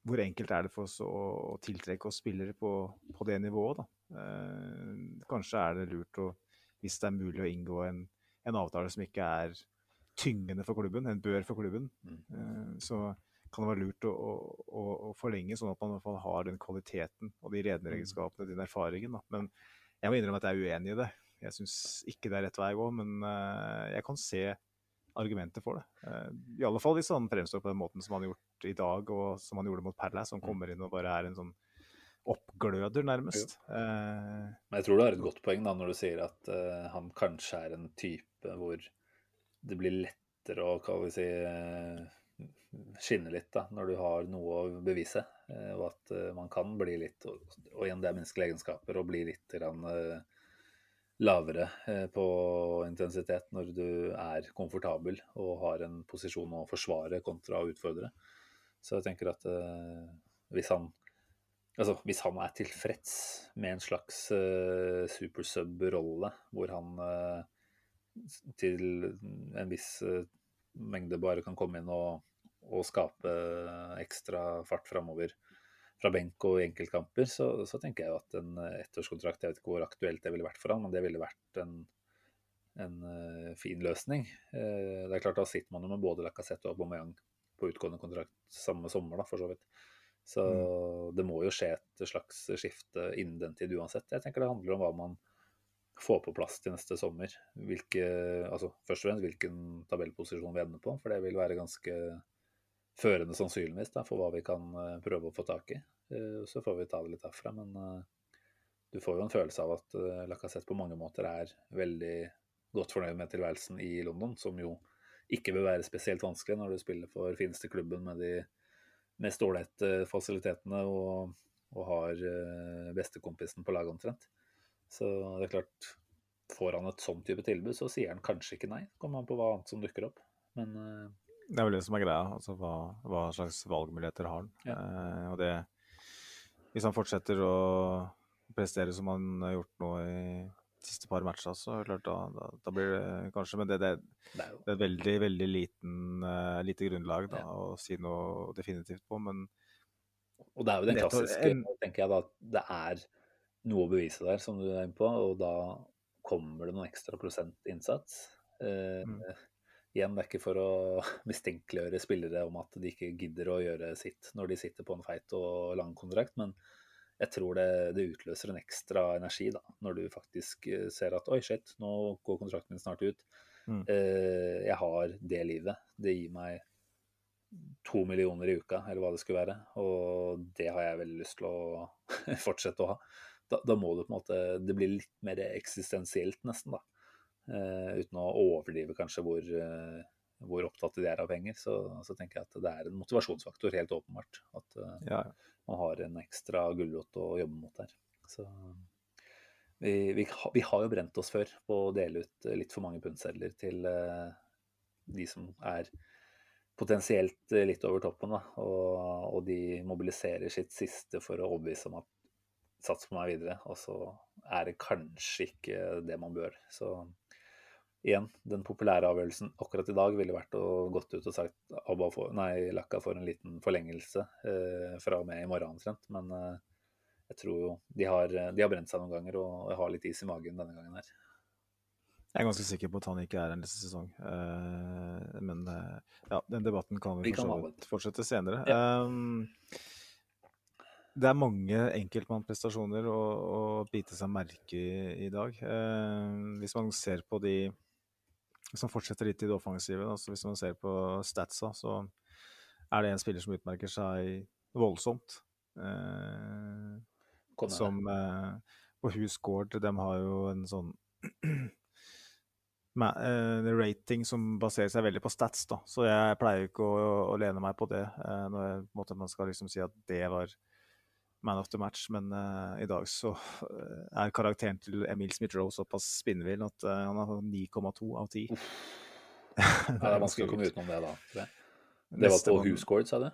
hvor enkelt er det for oss å, å tiltrekke oss spillere på, på det nivået, da. Eh, kanskje er det lurt å, hvis det er mulig å inngå en, en avtale som ikke er tyngende for klubben, en bør for klubben, Mm. eh, så kan det være lurt å, å, å, forlenge, sånn at man i hvert fall har den kvaliteten og de lederegenskapene, den erfaringen. Da. Men jeg må innrømme at jeg er uenig i det. Jeg syns ikke det er rett vei å gå, men eh, jeg kan se argumenter for det. Eh, I alle fall hvis han fremstår på den måten som han har gjort i dag, og som han gjorde mot Palace, som kommer inn og bare er en sånn oppgløder, nærmest. Eh, Men jeg tror du har et godt poeng da, når du sier at uh, han kanskje er en type hvor det blir lettere å hva vi si, skinne litt da, når du har noe å bevise. eh, og at eh, man kan bli litt, og, igjen det er menneskelige egenskaper, og bli litt grann, eh, lavere på intensitet når du er komfortabel og har en posisjon å forsvare kontra å utfordre. Så jeg tenker at hvis han Altså, hvis han er tilfreds med en slags uh, supersub-rolle, hvor han til en viss mengde bare kan komme inn og, og skape ekstra fart framover fra benk og i enkeltkamper, så, så tenker jeg jo at en eh, ettårskontrakt Jeg vet ikke hvor aktuelt det ville vært for han, men det ville vært en, en eh, fin løsning. Eh, det er klart Da sitter man jo med både Lacassette og Aubameyang på utgående kontrakt samme sommer, da, for så vidt. Så det må jo skje et slags skifte innen den tid uansett. Jeg tenker det handler om hva man får på plass til neste sommer. Hvilke, altså først og fremst hvilken tabellposisjon vi ender på, for det vil være ganske førende sannsynligvis da, for hva vi kan eh, prøve å få tak i. Eh, Så får vi ta det litt derfra. Men eh, du får jo en følelse av at Lacassette på mange måter er veldig godt fornøyd med tilværelsen i London, som jo ikke vil være spesielt vanskelig når du spiller for fineste klubben med de mest ålreite fasilitetene og, og har bestekompisen på laget omtrent. Så det er klart, får han et sånn type tilbud, så sier han kanskje ikke nei. Kommer han på hva annet som dukker opp. Men eh, Det er vel det som er greia. altså Hva, hva slags valgmuligheter har han? Ja. Eh, og det Hvis han fortsetter å prestere som han har gjort nå i de siste par matcher, så er klart da, da, da blir det kanskje Men det, det, det er et veldig, veldig liten, uh, lite grunnlag da, å si noe definitivt på. Men Og det er jo den klassiske, en- tenker jeg da, at det er noe å bevise der, som du er inne på, og da kommer det noen ekstra prosent innsats. Eh, Mm. Igjen, det er ikke for å mistenkeliggjøre spillere om at de ikke gidder å gjøre sitt når de sitter på en feit og lang kontrakt, men jeg tror det, det utløser en ekstra energi da, når du faktisk eh, ser at oi, shit, nå går kontrakten min snart ut. Mm. Eh, jeg har det livet. Det gir meg to millioner i uka, eller hva det skulle være. Og det har jeg veldig lyst til å fortsette å ha. Da, da må du på en måte Det blir litt mer eksistensielt, nesten, da. Uh, uten å overdrive kanskje hvor, uh, hvor opptatt de er av penger, så, så tenker jeg at det er en motivasjonsfaktor, helt åpenbart. At uh, ja, man har en ekstra gulrot å jobbe mot der. Så vi, vi, vi har jo brent oss før på å dele ut litt for mange pundsedler til de som er potensielt litt over toppen, da. Og, og de mobiliserer sitt siste for å overbevise om at sats på meg videre, og så er det kanskje ikke det man bør. Så igjen, den populære avgjørelsen akkurat i dag ville vært å gått ut og sagt Abba for, nei, Lakka får en liten forlengelse eh, fra og med i morgen omtrent. Men eh, jeg tror jo de har, de har brent seg noen ganger, og jeg har litt is i magen denne gangen her. jeg er ganske sikker på at han ikke er her neste sesong. Eh, men eh, ja, den debatten kan vi, Vi for så vidt fortsette senere. Um, det er mange enkeltmannsprestasjoner å, å bite seg merke i i dag. Eh, hvis man ser på de som fortsetter litt i det offensive, altså hvis man ser på statsa, så er det en spiller som utmerker seg voldsomt. Eh, som eh, på Hus Gård, de har jo en sånn eh, rating som baserer seg veldig på stats, da. Så jeg pleier ikke å, å lene meg på det eh, når jeg, måte, man skal liksom si at det var man of the match. Men uh, i dag så eh, er karakteren til Emil Smith-Roe såpass spinnvill at uh, han har 9,2 av 10. Ja, det er vanskelig å komme utenom det, da. Det var på Husgård, sa du?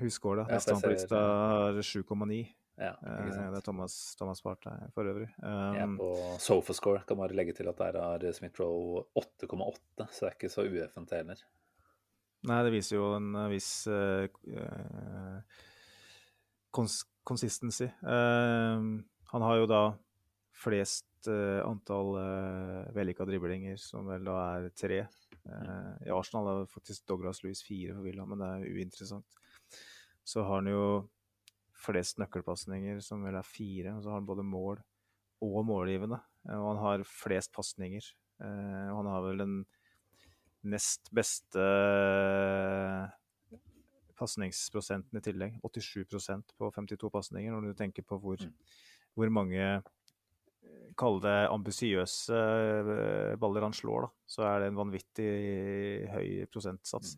Husgård. Ja, Neste mann på lista har 7,9. Ja. Det er Thomas, Thomas Partey for øvrig. Jeg er Um, på Sofascore. Kan bare legge til at der har Smith-Roe 8,8, så det er ikke så ueffent heller. Nei, det viser jo en viss eh, eh, cons consistency. Uh, han har jo da flest uh, antall uh, vellykka driblinger, som vel da er tre. Uh, I Arsenal er det faktisk Douglas Louis fire for Villa, men det er uinteressant. Så har han jo flest nøkkelpasninger, som vel er fire. Og så har han både mål og målgivende. Eh, Og han har flest pasninger. Eh, og han har vel den nest beste pasningsprosenten i tillegg. 87% på 52 pasninger, når du tenker på hvor, Mm. hvor mange Kall det ambisiøse eh, baller han slår, da. Så er det en vanvittig høy prosentsats.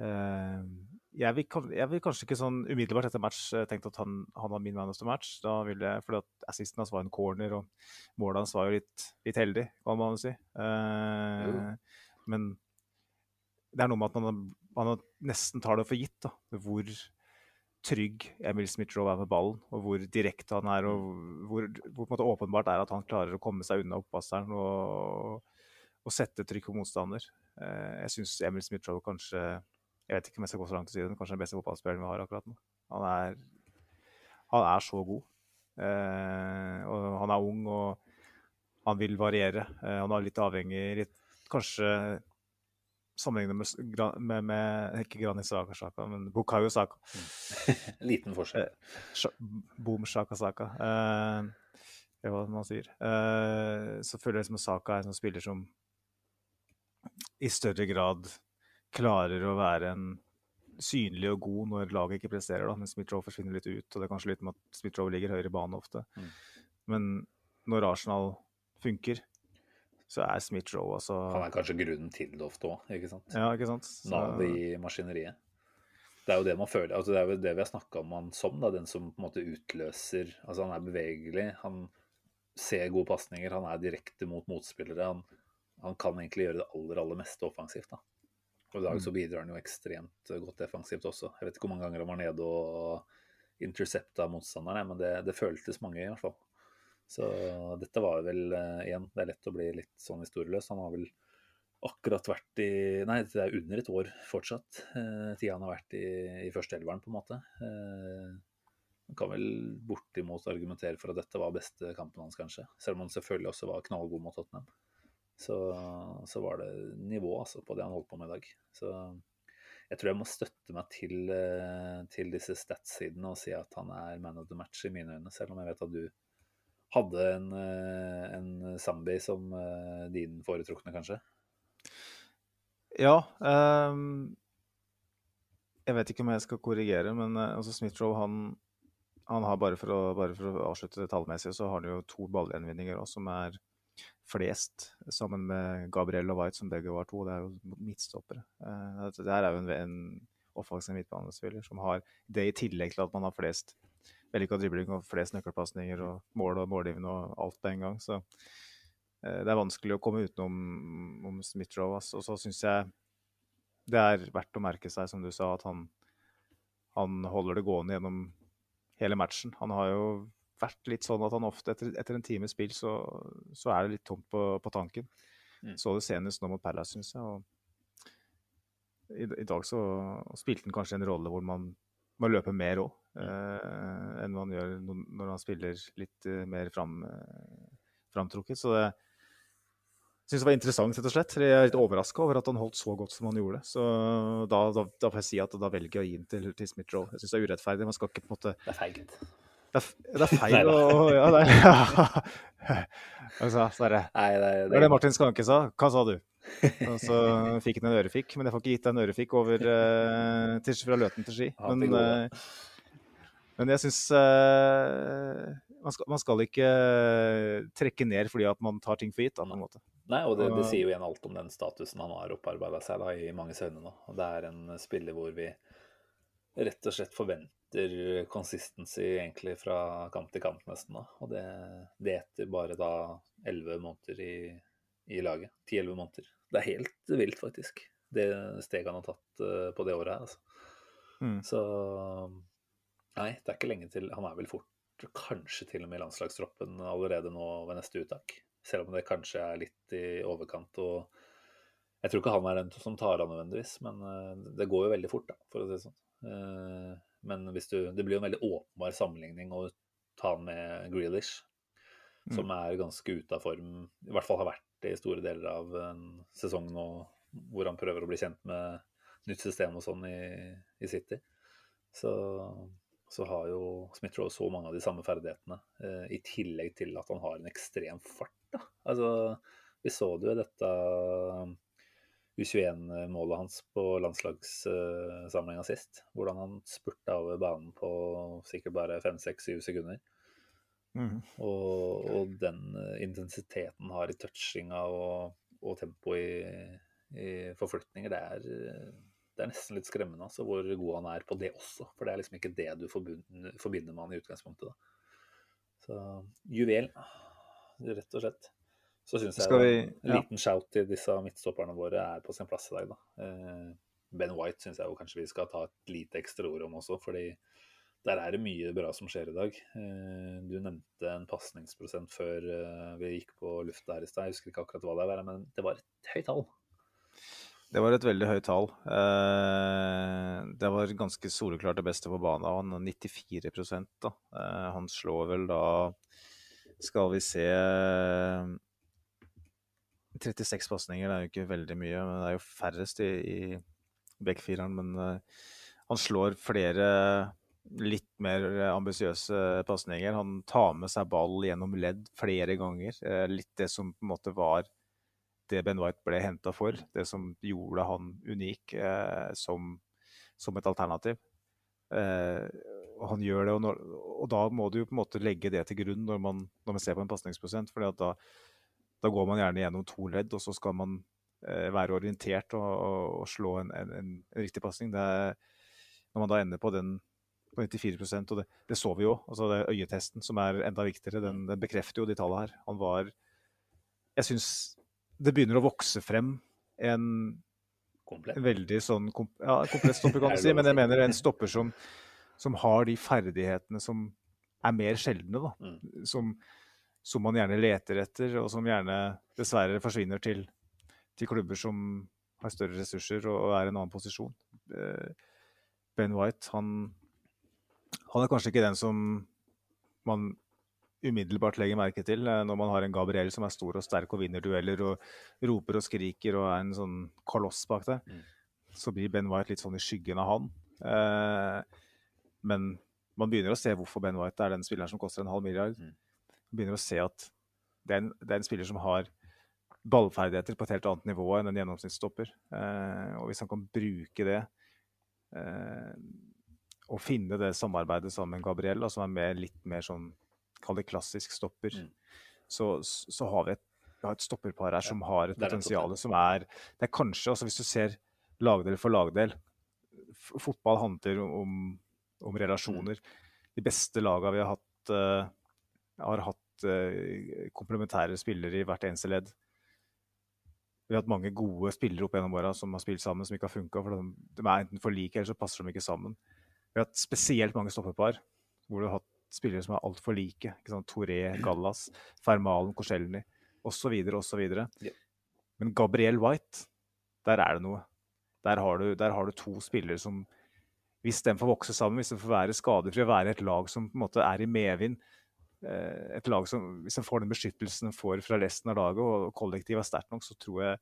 Mm. jeg, vil, jeg vil kanskje ikke sånn umiddelbart etter match eh, tenkt at han, han var min man of the match. Da ville jeg, fordi at assisten hans var en corner, og målet hans var jo litt, litt heldig, må man si. Mm. Men det er noe med at man, man nesten tar det for gitt, da. Hvor trygg Emil Smith-Roe er med ballen, og hvor direkte han er, og hvor, hvor åpenbart er at han klarer å komme seg unna oppvaskeren og, og sette trykk på motstander. Eh, jeg syns Emil Smith-Roe kanskje Jeg vet ikke om jeg skal gå så langt til å si det, men kanskje den beste fotballspilleren vi har akkurat nå. Han er, han er så god. Eh, og han er ung, og han vil variere. Eh, han er litt avhengig litt, Kanskje sammenlignet med, med, med Ikke Granit Saka, Saka, men Bukayo Saka. Liten forskjell. Boom Saka-Saka. Eh, det er hva man sier. Eh, så føler jeg som Saka er en sånn spiller som i større grad klarer å være en synlig og god når laget ikke presterer, da. Men Smith-Roe forsvinner litt ut, og det er kanskje litt med at Smith-Roe ligger høyere i banen ofte. Mm. Men når Arsenal funker, så er Smith Rowe også... Han er kanskje grunnen til det ofte òg, ikke sant? Ja, ikke sant? Så- Navet i maskineriet. Det er jo det man føler. altså Det er jo det vi har snakka om han som. da, Den som på en måte utløser altså Han er bevegelig, han ser gode pasninger, han er direkte mot motspillere. Han, han kan egentlig gjøre det aller, aller meste offensivt. da. Og I dag så bidrar han jo ekstremt godt defensivt også. Jeg vet ikke hvor mange ganger han var nede og intercepta motstanderne, men det, det føltes mange, i hvert fall. Så dette var vel uh, igjen Det er lett å bli litt sånn historieløs. Han har vel akkurat vært i Nei, det er under et år fortsatt. Uh, tida han har vært i, i førsteelveren, på en måte. Eh, man kan vel bortimot argumentere for at dette var beste kampen hans, kanskje. Selv om han selvfølgelig også var knallgod mot Tottenham. Så, så var det nivå altså, på det han holdt på med i dag. Så jeg tror jeg må støtte meg til, eh, til disse stats-sidene og si at han er man of the match i mine øyne, selv om jeg vet at du hadde en, eh, en Zambi som eh, din foretrukne, kanskje. Ja. Um, jeg vet ikke om jeg skal korrigere, men eh, altså Smith-Roe han, han har bare for, å, bare for å avslutte det tallmessige, så har han jo to ballgjenvinninger også, som er flest, sammen med Gabriel og White, som begge var to. Det er jo midtstoppere. Det det her er jo en, en offensiv midtbanespiller som har det i tillegg til at man har flest vellykka dribling og flest nøkkelpasninger og mål og målgivende og alt på en gang. Så eh, det er vanskelig å komme utenom om Smith-Roe. Og så syns jeg det er verdt å merke seg, som du sa, at han, han holder det gående gjennom hele matchen. Han har jo vært litt sånn at han ofte etter, etter en times spill så, så er det litt tomt på, på tanken. Mm. Så det senest nå mot Palace, syns jeg. Og i, dag så spilte han kanskje en rolle hvor man må løpe mer òg, eh, enn man gjør når man spiller litt eh, mer fram, eh, framtrukket. Så det syns det var interessant, rett og slett. Jeg er litt overraska over at han holdt så godt som han gjorde. Så da, da, da får jeg si at da velger jeg å gi den til, til Smith-Roe. Jeg syns det er urettferdig. Man skal ikke på en måte Det er feigt. Det er, det er feil å ja, det er, ja. altså, så er det, var det, Martin Skanke sa. Hva sa du? Og så fikk han en ørefik, men jeg får ikke gitt deg en ørefik over uh, til, fra Løten til Ski. Men, gode. Eh, men jeg syns uh, man, skal, man skal ikke trekke ned fordi at man tar ting for gitt, da, på en måte. Nei, og det, det sier jo igjen alt om den statusen han har opparbeida seg da, i manges øyne nå. Og det er en spiller hvor vi rett og slett forventer consistency egentlig fra kamp til kamp nesten da. Og det, det etter bare da elleve måneder i, i laget. Ti-elleve måneder. Det er helt vilt, faktisk. Det steget han har tatt eh, på det året her, altså. Mm. Så nei, det er ikke lenge til. Han er vel fort kanskje til og med i landslagstroppen allerede nå ved neste uttak. Selv om det kanskje er litt i overkant. og Jeg tror ikke han er den som tar av nødvendigvis, men eh, det går jo veldig fort, da, for å si det sånn. Eh, Men hvis du, det blir jo en veldig åpenbar sammenligning å ta han med Grealish, som er ganske ute av form. I hvert fall har vært det i store deler av en sesong nå hvor han prøver å bli kjent med nytt system og sånn i, i City. Så, så har jo Smith-Roe så mange av de samme ferdighetene, eh, i tillegg til at han har en ekstrem fart. Da. Altså, vi så det jo i dette U21-målet hans på landslagssamlinga sist. Hvordan han spurta over banen på sikkert bare 5-6-7 sekunder. Mm. Og, og den eh, intensiteten han har i touchinga og, og tempo i, i forflytninger, det er, eh, det er nesten litt skremmende altså, hvor god han er på det også. For det er liksom ikke det du forbinder med han i utgangspunktet. Da. Så juvel, rett og slett. Så syns jeg vi- en ja. liten shout til disse midtstopperne våre er på sin plass i dag, da. Eh, Ben White syns jeg kanskje vi skal ta et lite ekstra ord om også, fordi der er det mye bra som skjer i dag. Eh, Du nevnte en pasningsprosent før eh, vi gikk på lufta her i stad. Jeg husker ikke akkurat hva det var, men det var et høyt tall. Det var et veldig høyt tall. Eh, det var ganske soleklart det beste på banen. Han har 94 da. Eh, han slår vel da Skal vi se 36 pasninger, er jo ikke veldig mye. men Det er jo færrest i, i backfireren, men eh, han slår flere litt mer ambisiøse pasninger. Han tar med seg ball gjennom ledd flere ganger. Litt det som på en måte var det Ben White ble henta for. Det som gjorde han unik eh, som, som et alternativ. Eh, han gjør det, og, når, og da må du på en måte legge det til grunn når man, når man ser på en pasningsprosent. For da, da går man gjerne gjennom to ledd, og så skal man eh, være orientert og, og, og slå en, en, en, en riktig pasning. Når man da ender på den på 94% og det, det så vi jo. altså det Øyetesten, som er enda viktigere, den, den bekrefter jo de tallene her. Han var Jeg syns det begynner å vokse frem en, Komplett. veldig sånn kom, ja, komplett stopper, kan du si. Men jeg mener en stopper som, som har de ferdighetene som er mer sjeldne, da. Mm. Som, som man gjerne leter etter, og som gjerne dessverre forsvinner til, til klubber som har større ressurser og, og er i en annen posisjon. Eh, Ben White, han, han er kanskje ikke den som man umiddelbart legger merke til eh, når man har en Gabriel som er stor og sterk og vinner dueller og roper og skriker og er en sånn koloss bak der. Mm. Så blir Ben White litt sånn i skyggen av han. Eh, men man begynner å se hvorfor Ben White er den spilleren som koster en halv milliard. Mm. Man begynner å se at det er, en, det er en spiller som har ballferdigheter på et helt annet nivå enn en gjennomsnittsstopper. Eh, og hvis han kan bruke det eh, og finne det samarbeidet sammen med Gabriel, da, som er mer, litt mer sånn Kall det klassisk stopper. Mm. Så, så har vi et, vi har et stopperpar her som har et potensial som er Det er kanskje, altså hvis du ser lagdel for lagdel Fotball handler om, om relasjoner. De beste lagene vi har hatt, uh, har hatt uh, komplementære spillere i hvert eneste ledd. Vi har hatt mange gode spillere opp gjennom åra som har spilt sammen, som ikke har funka. De, de er enten for like, eller så passer de ikke sammen. Vi har hatt spesielt mange stoppepar hvor du har hatt spillere som er altfor like. Ikke sant? Toré, Gallas, Fermalen, Korselny osv. osv. Ja. Men Gabriel White, der er det noe. Der har, du, der har du to spillere som Hvis de får vokse sammen, hvis de får være skadefrie, være et lag som på en måte er i medvind eh, et lag som, Hvis de får den beskyttelsen de får fra resten av laget, og kollektivet er sterkt nok, så tror jeg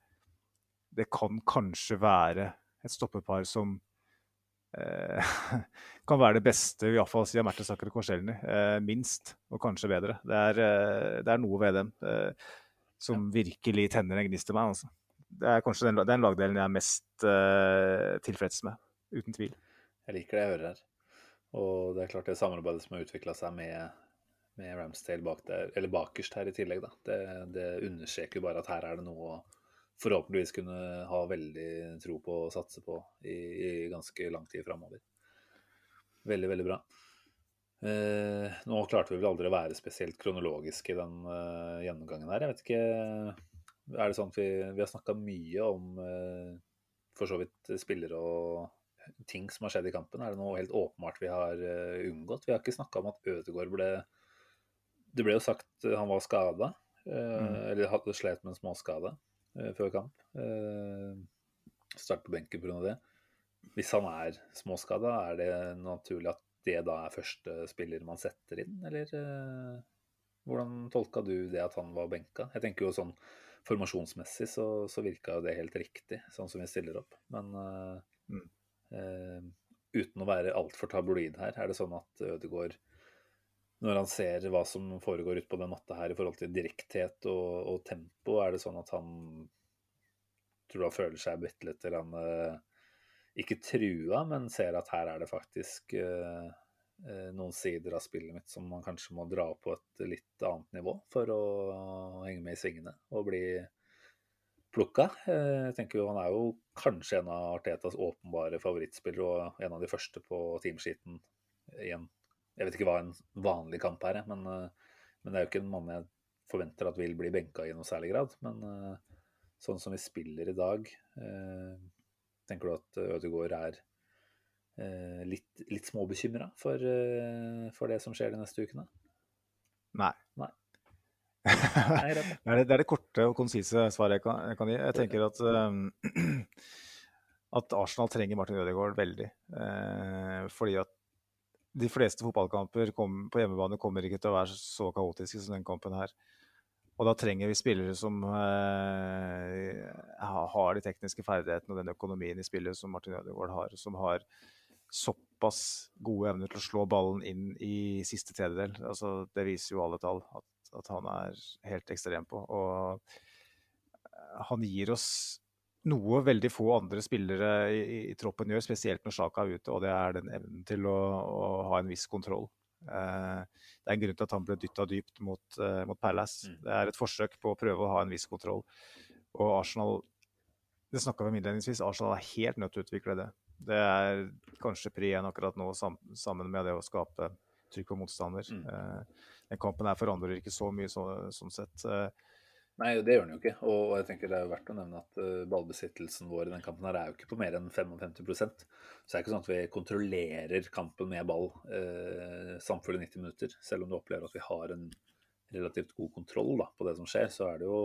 det kan kanskje være et stoppepar som eh, kan være det beste, iallfall siden Mertesaker og Korselny. Eh, minst, og kanskje bedre. Det er, eh, det er noe ved dem som virkelig tenner en gnist i meg. Altså. Det er kanskje den, den lagdelen jeg er mest tilfreds med, uten tvil. Jeg liker det jeg hører her. Og det er klart det samarbeidet som har utvikla seg med, med Ramsdale bak der, eller bakerst her i tillegg. Da. Det, det understreker jo bare at her er det noe å forhåpentligvis kunne ha veldig tro på og satse på i, i ganske lang tid framover. Veldig, veldig bra. Eh, nå klarte vi vel aldri å være spesielt kronologiske i den eh, gjennomgangen her. Jeg vet ikke Er det sånn at vi, vi har snakka mye om eh, for så vidt spillere og ting som har skjedd i kampen? Er det noe helt åpenbart vi har eh, unngått? Vi har ikke snakka om at Ødegaard ble Det ble jo sagt han var skada, mm. eller hadde slet med en småskade før kamp. Start på benken pga. det. Hvis han er småskada, er det naturlig at det da er første spiller man setter inn, eller uh, hvordan tolka du det at han var benka? Jeg tenker jo sånn formasjonsmessig så, så virka jo det helt riktig, sånn som vi stiller opp. Men mm. uh, uten å være altfor tabloid her, er det sånn at Ødegaard når han ser hva som foregår ute på den matta her i forhold til direkthet og, og tempo, er det sånn at han tror han føler seg bitte litt eller han ikke trua, men ser at her er det faktisk uh, noen sider av spillet mitt som man kanskje må dra på et litt annet nivå for å henge med i svingene og bli plukka. Jeg tenker jo Han er jo kanskje en av Artetas åpenbare favorittspillere og en av de første på teamsheeten igjen. Jeg vet ikke hva en vanlig kamp er, men, uh, men det er jo ikke en mann jeg forventer at vil bli benka i noe særlig grad. Men sånn som vi spiller i dag Tenker du at eh, Ødegaard er eh, litt, litt småbekymra for, eh, for, det som skjer de neste ukene? Nei. Nei. Nei det, er det, det, er det, korte og konsise svaret jeg kan, jeg kan gi. Jeg tenker at, um, at Arsenal trenger Martin Ødegaard veldig. Eh, fordi at de fleste fotballkamper kom, på hjemmebane kommer ikke til å være så kaotiske som den kampen her. Og da trenger vi spillere som eh, har de tekniske ferdighetene og den økonomien i spillet som Martin Ødegaard har. Som har såpass gode evner til å slå ballen inn i siste tredjedel. Altså, det viser jo alle tall at, at han er helt ekstrem på. Og eh, han gir oss noe veldig få andre spillere i, i troppen gjør, spesielt når Sjaka er ute, og det er den evnen til å, å ha en viss kontroll. Eh, det er en grunn til at han ble dytta dypt mot, eh, mot Palace. Mm. Det er et forsøk på å prøve å ha en viss kontroll. Og Arsenal det snakka vi om innledningsvis, Arsenal er helt nødt til å utvikle det. Det er kanskje pri én akkurat nå, sammen med det å skape trykk på motstander. Mm. Eh, den kampen her forandrer ikke så mye så, sånn sett. Nei, det gjør den jo ikke. Og jeg tenker det er verdt å nevne at uh, ballbesittelsen vår i den kampen her er jo ikke på mer enn 55% Så det er ikke sånn at vi kontrollerer kampen med ball eh, samfulle 90 minutter. Selv om du opplever at vi har en relativt god kontroll da, på det som skjer, så er det jo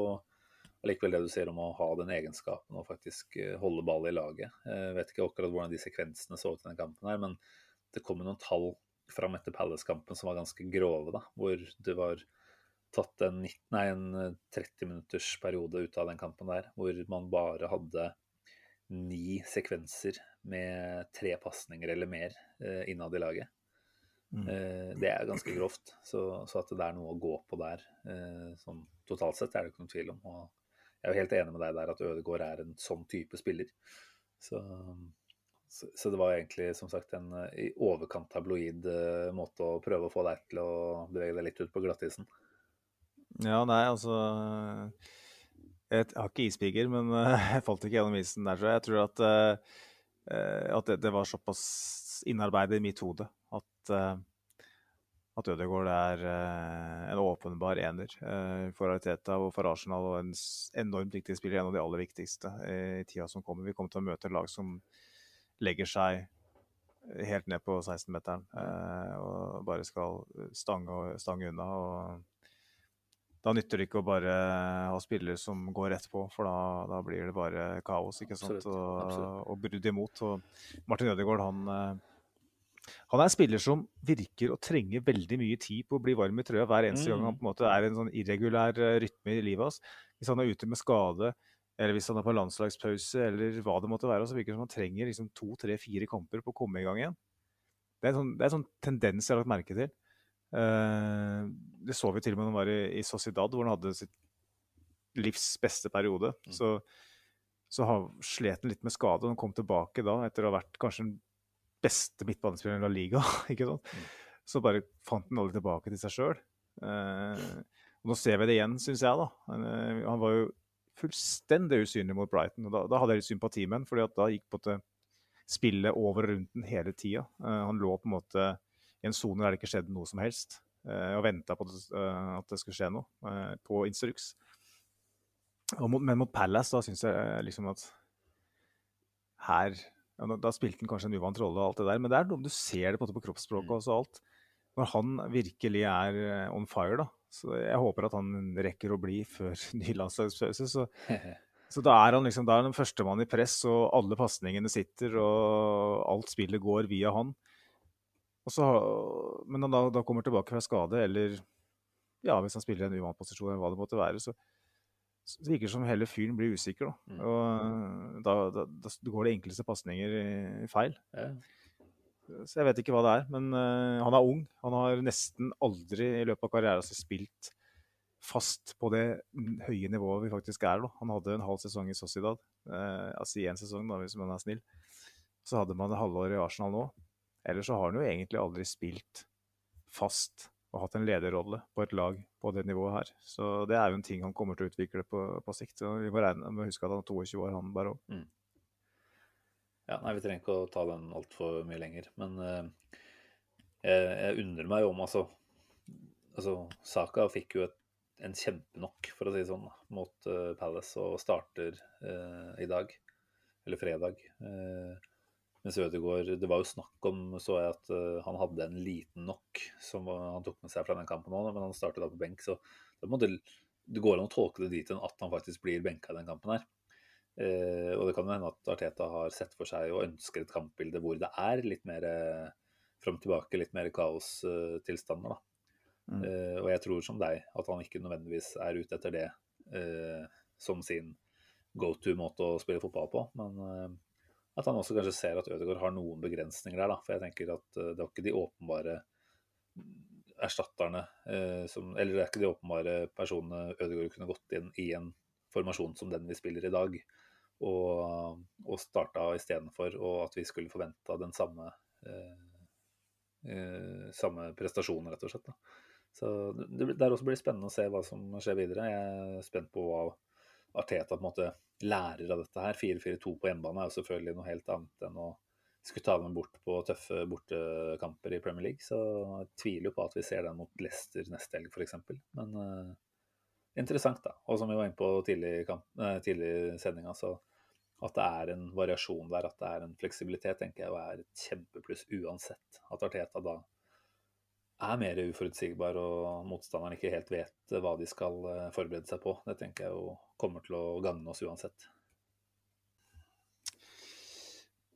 allikevel det du sier om å ha den egenskapen og faktisk uh, holde ball i laget. Jeg vet ikke akkurat hvordan de sekvensene så ut i den kampen her, men det kom jo noen tall fram etter Palace-kampen som var ganske grove, da, hvor det var tatt en, nei, en 30 eh, minutters periode ut av den kampen der, hvor man bare hadde ni sekvenser med tre pasninger eller mer eh, innad i laget. Mm. Eh, det er ganske grovt. Så, så, at det er noe å gå på der, eh, sånn totalt sett, er det ikke noen tvil om. Og jeg er jo helt enig med deg der at Ødegaard er en sånn type spiller. Så, så, så det var egentlig som sagt en eh, i overkant tabloid eh, måte å prøve å få deg til å bevege deg litt ut på glattisen. Ja, nei, altså Jeg har ikke ispiger, men jeg falt ikke gjennom isen der, tror jeg. Jeg tror at, uh, at det, det, var såpass innarbeidet i mitt hode at, uh, at Ødegaard er en åpenbar ener for Ariteta og for Arsenal og en enormt viktig spiller. En av de aller viktigste i tida som kommer. Vi kommer til å møte lag som legger seg helt ned på 16-meteren og bare skal stange, stange unna. og da nytter det ikke å bare ha spillere som går rett på, for da, da blir det bare kaos ikke sant? Absolutt, og, absolutt. og brudd imot. Og Martin Ødegaard han, eh, han er en spiller som virker å trenge veldig mye tid på å bli varm i trøya hver eneste mm. gang han på en måte er en sånn irregulær eh, rytme i livet hans. Hvis han er ute med skade, eller hvis han er på landslagspause, eller hva det måtte være, så virker det som han trenger liksom to, tre, fire kamper på å komme i gang igjen. Det er en sånn, det er en sånn tendens jeg har lagt merke til. Uh, det så vi til og med når han var i, i Sociedad, hvor han hadde sitt livs beste periode. Mm. Så, så slet han litt med skade. Han kom tilbake da etter å ha vært kanskje den beste midtbanespilleren i La Liga. ikke sant? Mm. Så bare fant han aldri tilbake til seg sjøl. Eh, og nå ser vi det igjen, syns jeg. da. Han, eh, han, var jo fullstendig usynlig mot Brighton. og Da, da hadde jeg litt sympati med ham, fordi da gikk på en spillet over og rundt den hele tida. Eh, han lå på en måte i en sone der det ikke skjedde noe som helst, eh, og venta på eh, at det skulle skje noe, eh, på instruks. Mot, men mot Palace, da syns jeg liksom at her ja, Da spilte han kanskje en uvant rolle, og alt det der, men det er noe du ser det på, på kroppsspråket også, og alt. Når han virkelig er on fire, da. Så jeg håper at han rekker å bli før ny landslagspause. Så, så da er han liksom, da er han førstemann i press, og alle pasningene sitter, og alt spillet går via han. Og så, men når han da, da kommer tilbake fra skade, eller ja, hvis han spiller i en uvant posisjon, eller hva det måtte være, så, så virker det som hele fyren blir usikker. Da. Mm. Og da, da, da går det enkleste pasninger feil. Ja. Så jeg vet ikke hva det er. Men uh, han er ung. Han har nesten aldri i løpet av karrieren sin spilt fast på det høye nivået vi faktisk er. Da. Han hadde en halv sesong i Sociedad. Uh, altså én sesong, da, hvis man er snill. Så hadde man et halvår i Arsenal nå. Ellers så har han jo egentlig aldri spilt fast og hatt en lederrolle på et lag på det nivået her. Så det er jo en ting han kommer til å utvikle på, på sikt. Så vi må regne med å huske at han er 22 år, han bare òg. Ja, nei, vi trenger ikke å ta den altfor mye lenger. Men eh, jeg, undrer meg om altså Altså, Saka fikk jo et, en kjempenokk, for å si det sånn, mot uh, Palace og starter uh, i dag. Eller fredag. Uh, mens Ødegaard Det var jo snakk om, så jeg, at eh, han hadde en liten nok som han tok med seg fra den kampen òg, men han startet da på benk. Så det, måtte, det går an å tolke det dit hen at han faktisk blir benka i den kampen her. Eh, og det kan jo hende at Arteta har sett for seg og ønsker et kampbilde hvor det er litt mer eh, fram tilbake, litt mer kaostilstander. da. Mm. Eh, og jeg tror som deg at han ikke nødvendigvis er ute etter det eh, som sin go to-måte å spille fotball på. Men eh, at han også kanskje ser at Ødegaard har noen begrensninger der. da, For jeg tenker at eh, det var ikke de åpenbare erstatterne eh, som Eller det er ikke de åpenbare personene Ødegaard kunne gått inn i en formasjon som den vi spiller i dag, og, og starta istedenfor, og at vi skulle forventa den samme eh, eh, samme prestasjonen, rett og slett. Da. Så det, Der også blir spennende å se hva som skjer videre. Jeg er spent på hva Arteta på en måte lærer av dette her. 4-4-2 på hjemmebane er jo selvfølgelig noe helt annet enn å skulle ta dem bort på tøffe bortekamper i Premier League. Så jeg tviler jo på at vi ser den mot Leicester neste helg, f.eks. Men uh, interessant, da. Og som vi var inne på tidlig, i eh, sendinga, så at det er en variasjon der, at det er en fleksibilitet, tenker jeg og er et kjempepluss uansett. At Arteta da er mer uforutsigbar og motstanderen ikke helt vet hva de skal eh, forberede seg på. Det tenker jeg jo kommer til å gagne oss uansett.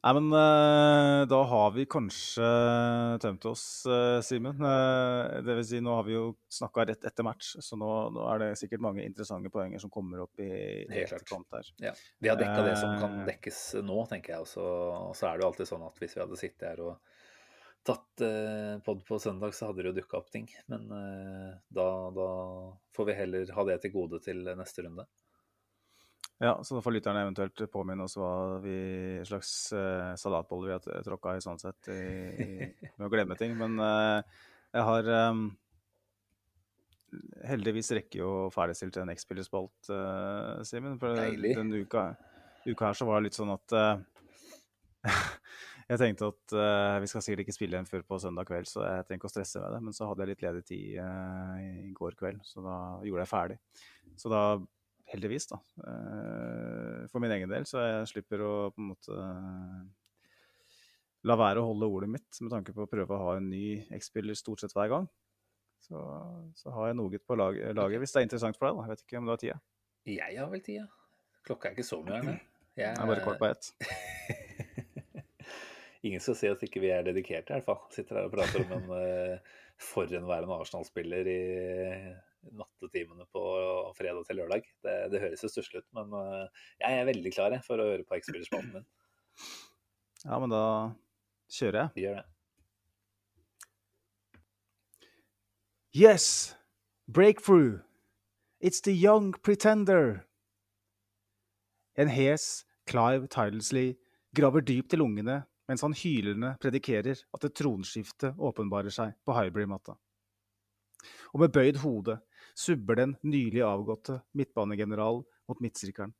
Nei, men eh, da har vi kanskje tømt oss, Simen. Eh, det vil si, nå har vi jo snakka rett etter match, så nå, nå er det sikkert mange interessante poenger som kommer opp i, etterkant her. Ja. Vi har dekka det som kan Eh. dekkes nå, tenker jeg. Og så, og så er det jo alltid sånn at hvis vi hadde sittet her og tatt eh, pod på søndag, så hadde det jo dukka opp ting. Men eh, da, da får vi heller ha det til gode til neste runde. Ja, så da får lytterne eventuelt påminne oss hva vi slags eh, salatboller vi har tråkka i sånn sett, i, i, med å glemme ting. Men eh, jeg har um, heldigvis rekker jo ferdigstilt en X-spillerspalt, eh, Simen. For Deilig. denne uka, uka her så var det litt sånn at eh, Jeg tenkte at uh, vi skal sikkert ikke spille igjen før på søndag kveld, så jeg trenger ikke å stresse med det. Men så hadde jeg litt ledig tid uh, i går kveld, så da gjorde jeg ferdig. Så da heldigvis, da. Uh, For min egen del, så jeg slipper å på en måte la være å holde ordet mitt med tanke på å prøve å ha en ny X-spiller stort sett hver gang. Så, så har jeg noe på lag, laget, hvis det er interessant for deg. da. Jeg vet ikke om du har tida. Jeg har vel tida. Klokka er ikke så mye nå. Jeg Jeg er bare kort på ett. Ingen skal si at ikke vi er dedikerte, i hvert fall. Sitter her og prater om en uh, forhenværende Arsenal-spiller i nattetimene på fredag til lørdag. Det, det høres jo stusslig ut, men uh, jeg er veldig klar jeg, for å høre på X-spillerspalten min. Ja, men da kjører jeg. Vi gjør det. Yes! Breakthrough! It's the young pretender! En hes Clive Tidelsley graver dypt i lungene mens han hylende predikerer at et tronskifte åpenbarer seg på Highbury-matta. og med bøyd hode subber den nylig avgåtte midtbanegeneral mot midtsirkelen,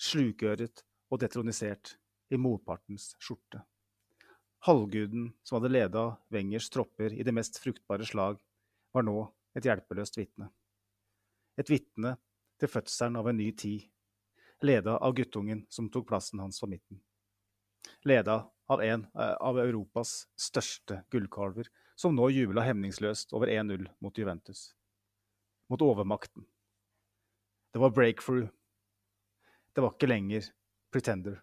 slukøret og detronisert i motpartens skjorte. Halvguden som hadde leda Wengers tropper i det mest fruktbare slag, var nå et hjelpeløst vitne. Et vitne til fødselen av en ny tid, leda av guttungen som tok plassen hans på midten. Leda av en eh, av Europas største gullkalver, som nå jubla hemningsløst over 1-0 mot Juventus. Mot overmakten. Det var breakthrough. Det var ikke lenger pretender.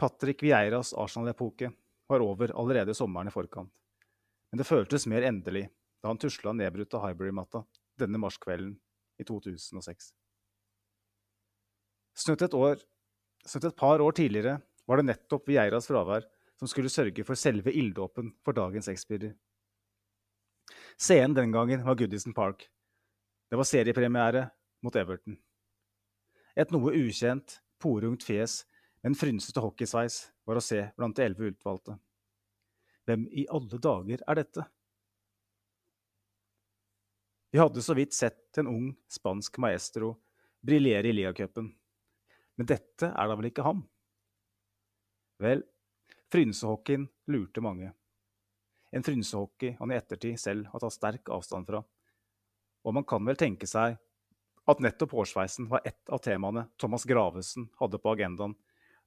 Patrick Vieiras Arsenal-epoke var over allerede sommeren i forkant. Men det føltes mer endelig da han tusla nedbrutt av Highbury-matta denne marskvelden i 2006. Snutt et, år, snutt et par år tidligere var det nettopp Vieiras fravær som skulle sørge for selve ilddåpen for dagens X-spiller. Scenen den gangen var Goodison Park. Det var seriepremiere mot Everton. Et noe ukjent, porungt fjes med en frynsete hockeysveis var å se blant de elleve utvalgte. Hvem i alle dager er dette? Vi hadde så vidt sett en ung spansk maestro briljere i ligacupen. Men dette er da vel ikke ham? Vel, frynsehockeyen lurte mange. En frynsehockey han i ettertid selv har tatt sterk avstand fra. Og man kan vel tenke seg at nettopp hårsveisen var ett av temaene Thomas Gravesen hadde på agendaen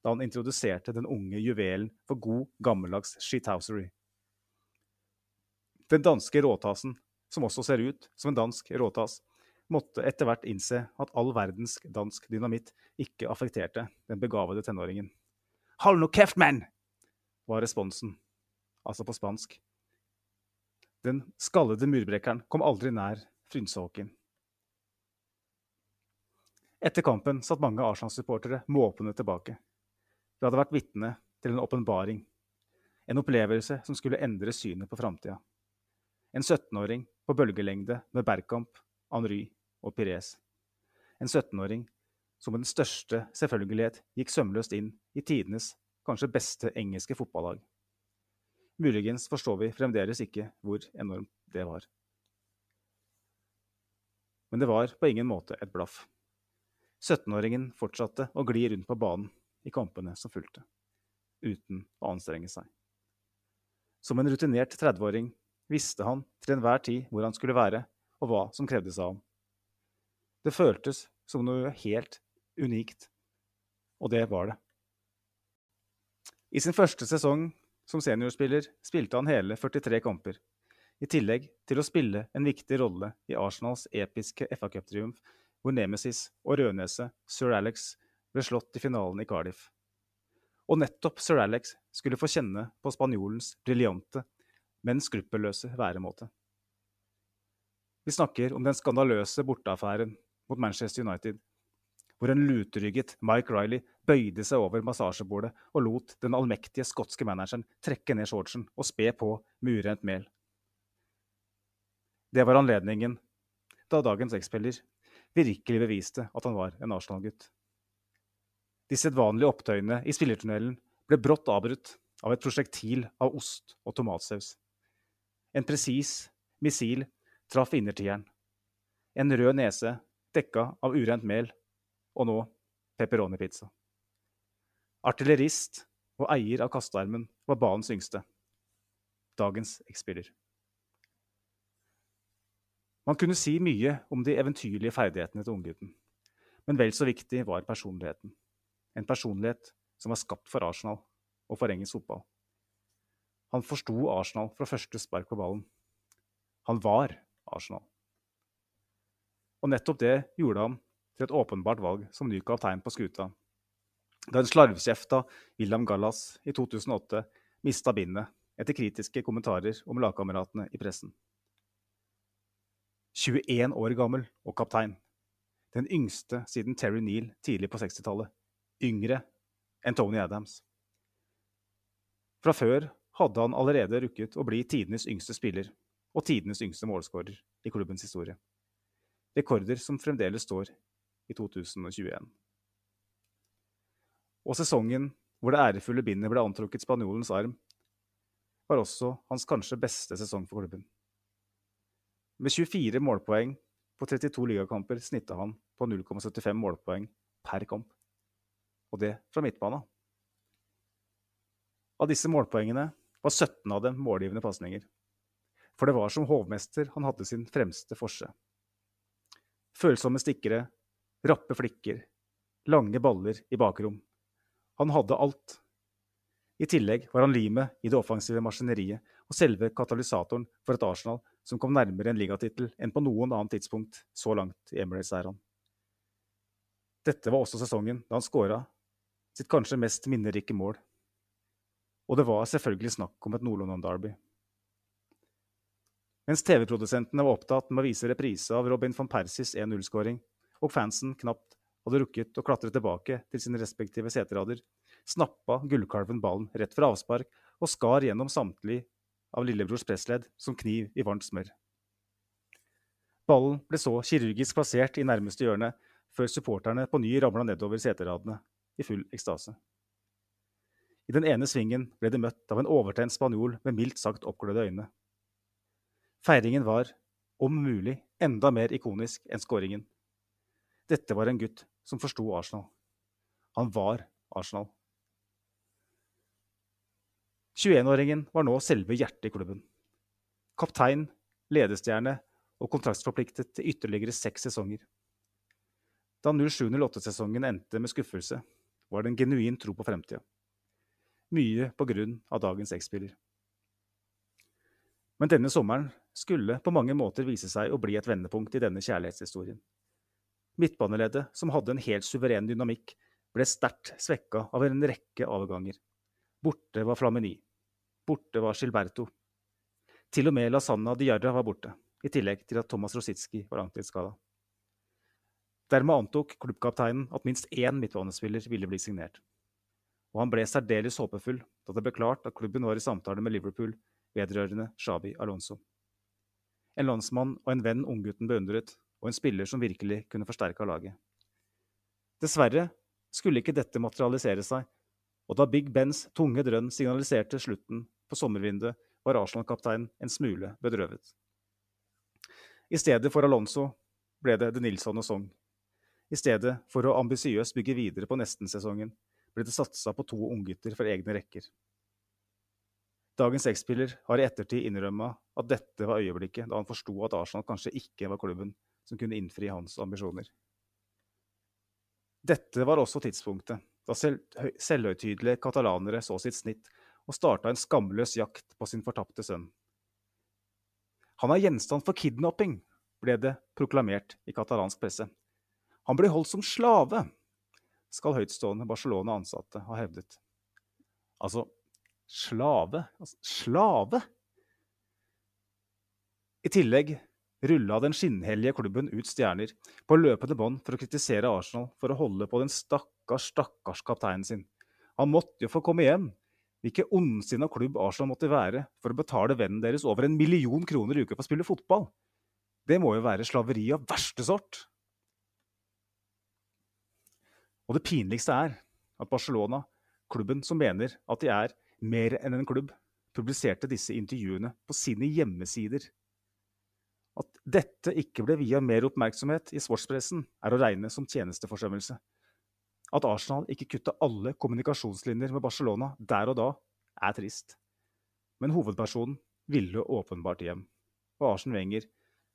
da han introduserte den unge juvelen for god, gammeldags shithousery. Den danske råtassen som også ser ut som en dansk råtass, måtte etter hvert innse at all verdens dansk dynamitt ikke affekterte den begavede tenåringen. Hold no kjeft, mann! var responsen, altså på spansk. Den skallede murbrekkeren kom aldri nær frynsehåken. Etter kampen satt mange Arsenal-supportere måpende tilbake. De hadde vært vitne til en åpenbaring, en opplevelse som skulle endre synet på framtida. En 17-åring på bølgelengde med Bergkamp, Henry og Pires. En 17-åring som med den største selvfølgelighet gikk sømløst inn i tidenes kanskje beste engelske fotballag. Muligens forstår vi fremdeles ikke hvor enormt det var. Men det var på ingen måte et blaff. 17-åringen fortsatte å gli rundt på banen i kampene som fulgte, uten å anstrenge seg. Som en rutinert 30-åring visste han til enhver tid hvor han skulle være, og hva som krevdes av ham. Det føltes som noe helt unikt, og det var det. I sin første sesong som seniorspiller spilte han hele 43 kamper, i tillegg til å spille en viktig rolle i Arsenals episke FA Cup-triumf, hvor Nemesis og rødnese sir Alex, ble slått i finalen i Cardiff. Og nettopp sir Alex skulle få kjenne på spanjolens briljante men skruppelløse væremåte. Vi snakker om den skandaløse borteaffæren mot Manchester United, hvor en luterygget Mike Riley bøyde seg over massasjebordet og lot den allmektige skotske manageren trekke ned shortsen og spe på med urent mel. Det var anledningen da dagens X-spiller virkelig beviste at han var en Arsenal-gutt. De sedvanlige opptøyene i spillertunnelen ble brått avbrutt av et prosjektil av ost og tomatsaus. En presis missil traff innertieren. En rød nese dekka av urent mel, og nå pepperoni-pizza. Artillerist og eier av kastearmen var banens yngste. Dagens X-spiller. Man kunne si mye om de eventyrlige ferdighetene til unggutten, men vel så viktig var personligheten. En personlighet som var skapt for Arsenal og for engelsk fotball. Han forsto Arsenal fra første spark på ballen. Han var Arsenal. Og nettopp det gjorde han til et åpenbart valg som ny kaptein på skuta. Da en slarvkjefta William Gallas i 2008 mista bindet etter kritiske kommentarer om lagkameratene i pressen. 21 år gammel og kaptein. Den yngste siden Terry Neal tidlig på 60-tallet. Yngre enn Tony Adams. Fra før hadde han allerede rukket å bli tidenes yngste spiller og tidenes yngste målskårer i klubbens historie. Rekorder som fremdeles står i 2021. Og sesongen hvor det ærefulle bindet ble antrukket spanjolens arm, var også hans kanskje beste sesong for klubben. Med 24 målpoeng på 32 ligakamper snitta han på 0,75 målpoeng per kamp. Og det fra midtbana. Av disse målpoengene var 17 av dem målgivende pasninger. For det var som hovmester han hadde sin fremste forse. Følsomme stikkere, rappe flikker, lange baller i bakrom. Han hadde alt. I tillegg var han limet i det offensive maskineriet og selve katalysatoren for et Arsenal som kom nærmere en ligatittel enn på noen annet tidspunkt så langt i Emirates-æraen. Dette var også sesongen da han skåra sitt kanskje mest minnerike mål. Og det var selvfølgelig snakk om et Nord-London-derby. Mens TV-produsentene var opptatt med å vise reprise av Robin van Persies 1-0-skåring, og fansen knapt hadde rukket å klatre tilbake til sine respektive seterader, snappa gullkalven ballen rett fra avspark og skar gjennom samtlige av lillebrors pressledd som kniv i varmt smør. Ballen ble så kirurgisk plassert i nærmeste hjørne, før supporterne på ny ramla nedover seteradene i full ekstase. I den ene svingen ble de møtt av en overtent spanjol med mildt sagt oppglødde øyne. Feiringen var, om mulig, enda mer ikonisk enn skåringen. Dette var en gutt som forsto Arsenal. Han var Arsenal. 21-åringen var nå selve hjertet i klubben. Kaptein, ledestjerne og kontraktsforpliktet til ytterligere seks sesonger. Da 07-08-sesongen endte med skuffelse, var det en genuin tro på fremtida. Mye på grunn av dagens X-spiller. Men denne sommeren skulle på mange måter vise seg å bli et vendepunkt i denne kjærlighetshistorien. Midtbaneleddet, som hadde en helt suveren dynamikk, ble sterkt svekka av en rekke avganger. Borte var Flamini. Borte var Gilberto. Til og med Lasanna Diarra var borte, i tillegg til at Thomas Rositski var langtidsskada. Dermed antok klubbkapteinen at minst én midtbanespiller ville bli signert. Og han ble særdeles håpefull da det ble klart at klubben var i samtale med Liverpool vedrørende Shabi Alonso. En landsmann og en venn unggutten beundret, og en spiller som virkelig kunne forsterka laget. Dessverre skulle ikke dette materialisere seg, og da Big Bens tunge drønn signaliserte slutten på sommervinduet, var Arsenal-kapteinen en smule bedrøvet. I stedet for Alonso ble det De Nilsson og Song. I stedet for å ambisiøst bygge videre på nesten-sesongen, ble det satsa på to unggutter fra egne rekker. Dagens X-spiller har i ettertid innrømma at dette var øyeblikket da han forsto at Arsenal kanskje ikke var klubben som kunne innfri hans ambisjoner. Dette var også tidspunktet da selv, selvhøytidelige katalanere så sitt snitt og starta en skamløs jakt på sin fortapte sønn. Han er gjenstand for kidnapping, ble det proklamert i katalansk presse. Han blir holdt som slave, skal høytstående Barcelona-ansatte ha hevdet. Altså, Slave. Altså, slave! I tillegg rulla den skinnhellige klubben ut stjerner på løpende bånd for å kritisere Arsenal for å holde på den stakkars, stakkars kapteinen sin. Han måtte jo få komme hjem. Hvilken ondsinna klubb Arsenal måtte være for å betale vennen deres over en million kroner i uka for å spille fotball. Det må jo være slaveri av verste sort. Og det pinligste er at Barcelona, klubben som mener at de er mer enn en klubb, publiserte disse intervjuene på sine hjemmesider. At dette ikke ble via mer oppmerksomhet i sportspressen, er å regne som tjenesteforsømmelse. At Arsenal ikke kutta alle kommunikasjonslinjer med Barcelona der og da, er trist. Men hovedpersonen ville åpenbart hjem, og Arsen Wenger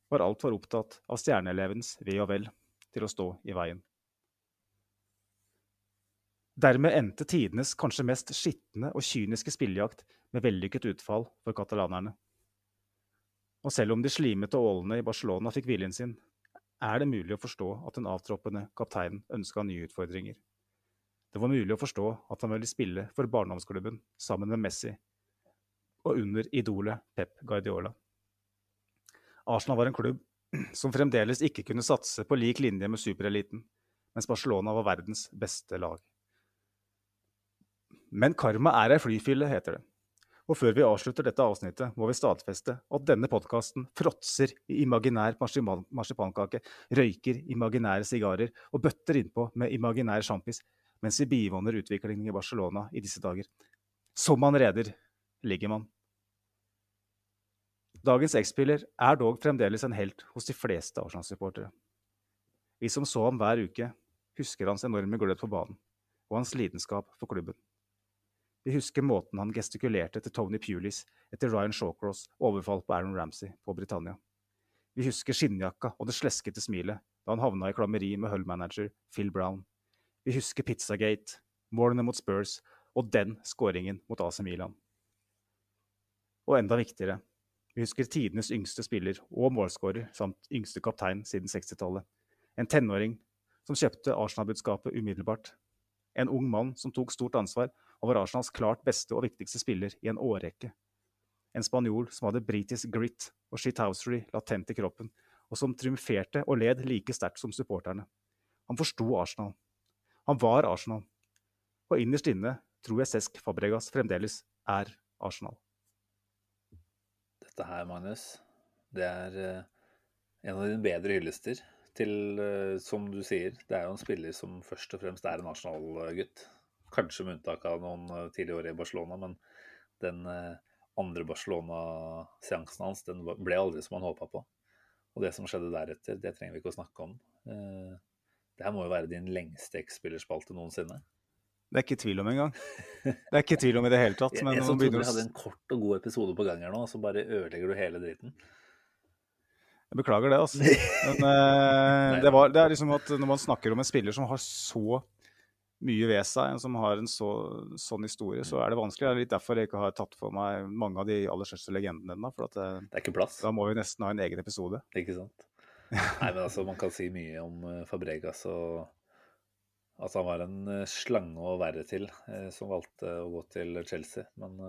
var altfor opptatt av stjerneelevens ve og vel til å stå i veien. Dermed endte tidenes kanskje mest skitne og kyniske spillejakt med vellykket utfall for katalanerne. Og selv om de slimete ålene i Barcelona fikk viljen sin, er det mulig å forstå at den avtroppende kapteinen ønska nye utfordringer. Det var mulig å forstå at han ville spille for barndomsklubben sammen med Messi og under idolet Pep Guardiola. Arsenal var en klubb som fremdeles ikke kunne satse på lik linje med supereliten, mens Barcelona var verdens beste lag. Men karma er ei flyfille, heter det. Og før vi avslutter dette avsnittet, må vi stadfeste at denne podkasten fråtser i imaginær marsipankake, røyker imaginære sigarer og bøtter innpå med imaginær sjampis mens vi bivåner utviklingen i Barcelona i disse dager. Som man reder, ligger man. Dagens X-spiller er dog fremdeles en helt hos de fleste Arsenal-supportere. Vi som så ham hver uke, husker hans enorme glød på banen og hans lidenskap for klubben. Vi husker måten han gestikulerte til Tony Pulis etter Ryan Shawcross overfall på Aaron Ramsey på Britannia. Vi husker skinnjakka og det sleskete smilet da han havna i klammeri med Hull-manager Phil Brown. Vi husker Pizzagate, målene mot Spurs og den skåringen mot AC Milan. Og enda viktigere, vi husker tidenes yngste spiller og målskårer samt yngste kaptein siden 60-tallet. En tenåring som kjøpte Arsenal-budskapet umiddelbart. En ung mann som tok stort ansvar og var Arsenals klart beste og viktigste spiller i en årrekke. En spanjol som hadde britisk grit og shithousery latent i kroppen, og som triumferte og led like sterkt som supporterne. Han forsto Arsenal. Han var Arsenal. Og innerst inne tror jeg Cesc Fabregas fremdeles er Arsenal. Dette her, Magnus, det er eh, en av dine bedre hyllester til, eh, som du sier, det er jo en spiller som først og fremst er en Arsenal-gutt. Kanskje med unntak av noen eh, tidligere år i Barcelona, men den andre Barcelona-seansen hans den ble aldri som han håpa på. Og det som skjedde deretter, det trenger vi ikke å snakke om. Det her må jo være din lengste X-spillerspalte noensinne. Det er ikke tvil om engang. Det er ikke tvil om i det hele tatt. Men jeg, jeg trodde vi hadde en kort og god episode på gang her nå, og så bare ødelegger du hele driten. Jeg beklager det, altså. Men uh, det, var, det, er liksom at når man snakker om en spiller som har så mye ved seg, som har en så, sånn historie, så er det vanskelig. Det er litt derfor jeg ikke har tatt for meg mange av de aller største legendene ennå. For det, det, er ikke plass. Da må vi nesten ha en egen episode. Ikke sant. Nei, men altså, man kan si mye om uh, Fabregas og at han var en uh, slange å være til som valgte å gå til Chelsea. Men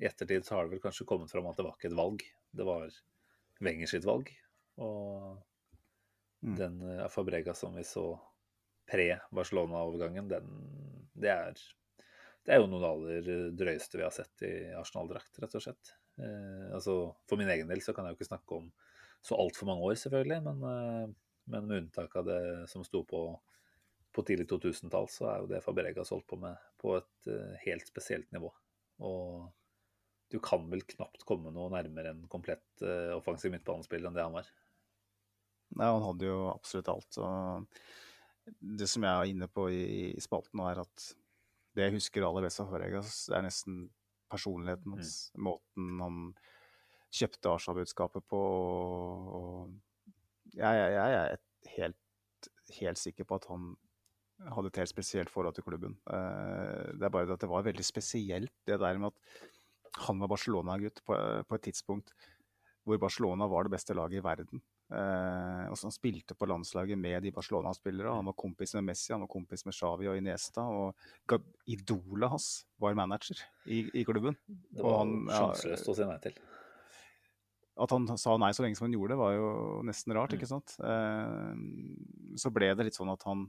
i ettertid så har det vel kanskje kommet fram at det var ikke et valg. Det var Wenger sitt valg. Og mm. den Fabregas som vi så pre-Barcelona-overgangen, det det er jo noen av det drøyeste vi har sett i Arsenal-drakt, rett og slett. Eh, altså, for min egen del så kan jeg jo ikke snakke om så altfor mange år, selvfølgelig, men, eh, men, med unntak av det som sto på på tidlig 2000-tall, så er jo det Fabregas holdt på med på et eh, helt spesielt nivå. Og du kan vel knapt komme noe nærmere en komplett uh, offensiv midtbanespiller enn det han var. Nei, han hadde jo absolutt alt. Og det som jeg er inne på i, i spalten nå, er at det jeg husker aller best av det er nesten personligheten hans. Mm. Måten han kjøpte Arsenal-budskapet på. Og jeg, jeg, jeg er helt, helt, sikker på at han hadde et helt spesielt forhold til klubben. Eh, det er bare at det var veldig spesielt, det der med at han var Barcelona-gutt på, på, et tidspunkt hvor Barcelona var det beste laget i verden. Eh, og Han spilte på landslaget med de Barcelona-spillere. Han var kompis med Messi, han var kompis med Xavi og Iniesta. Og idolet hans var manager i, i klubben. Det var sjanseløst ja, å si nei til. At han sa nei så lenge som han gjorde, var jo nesten rart, ikke mm. sant. Eh, så ble det litt sånn at han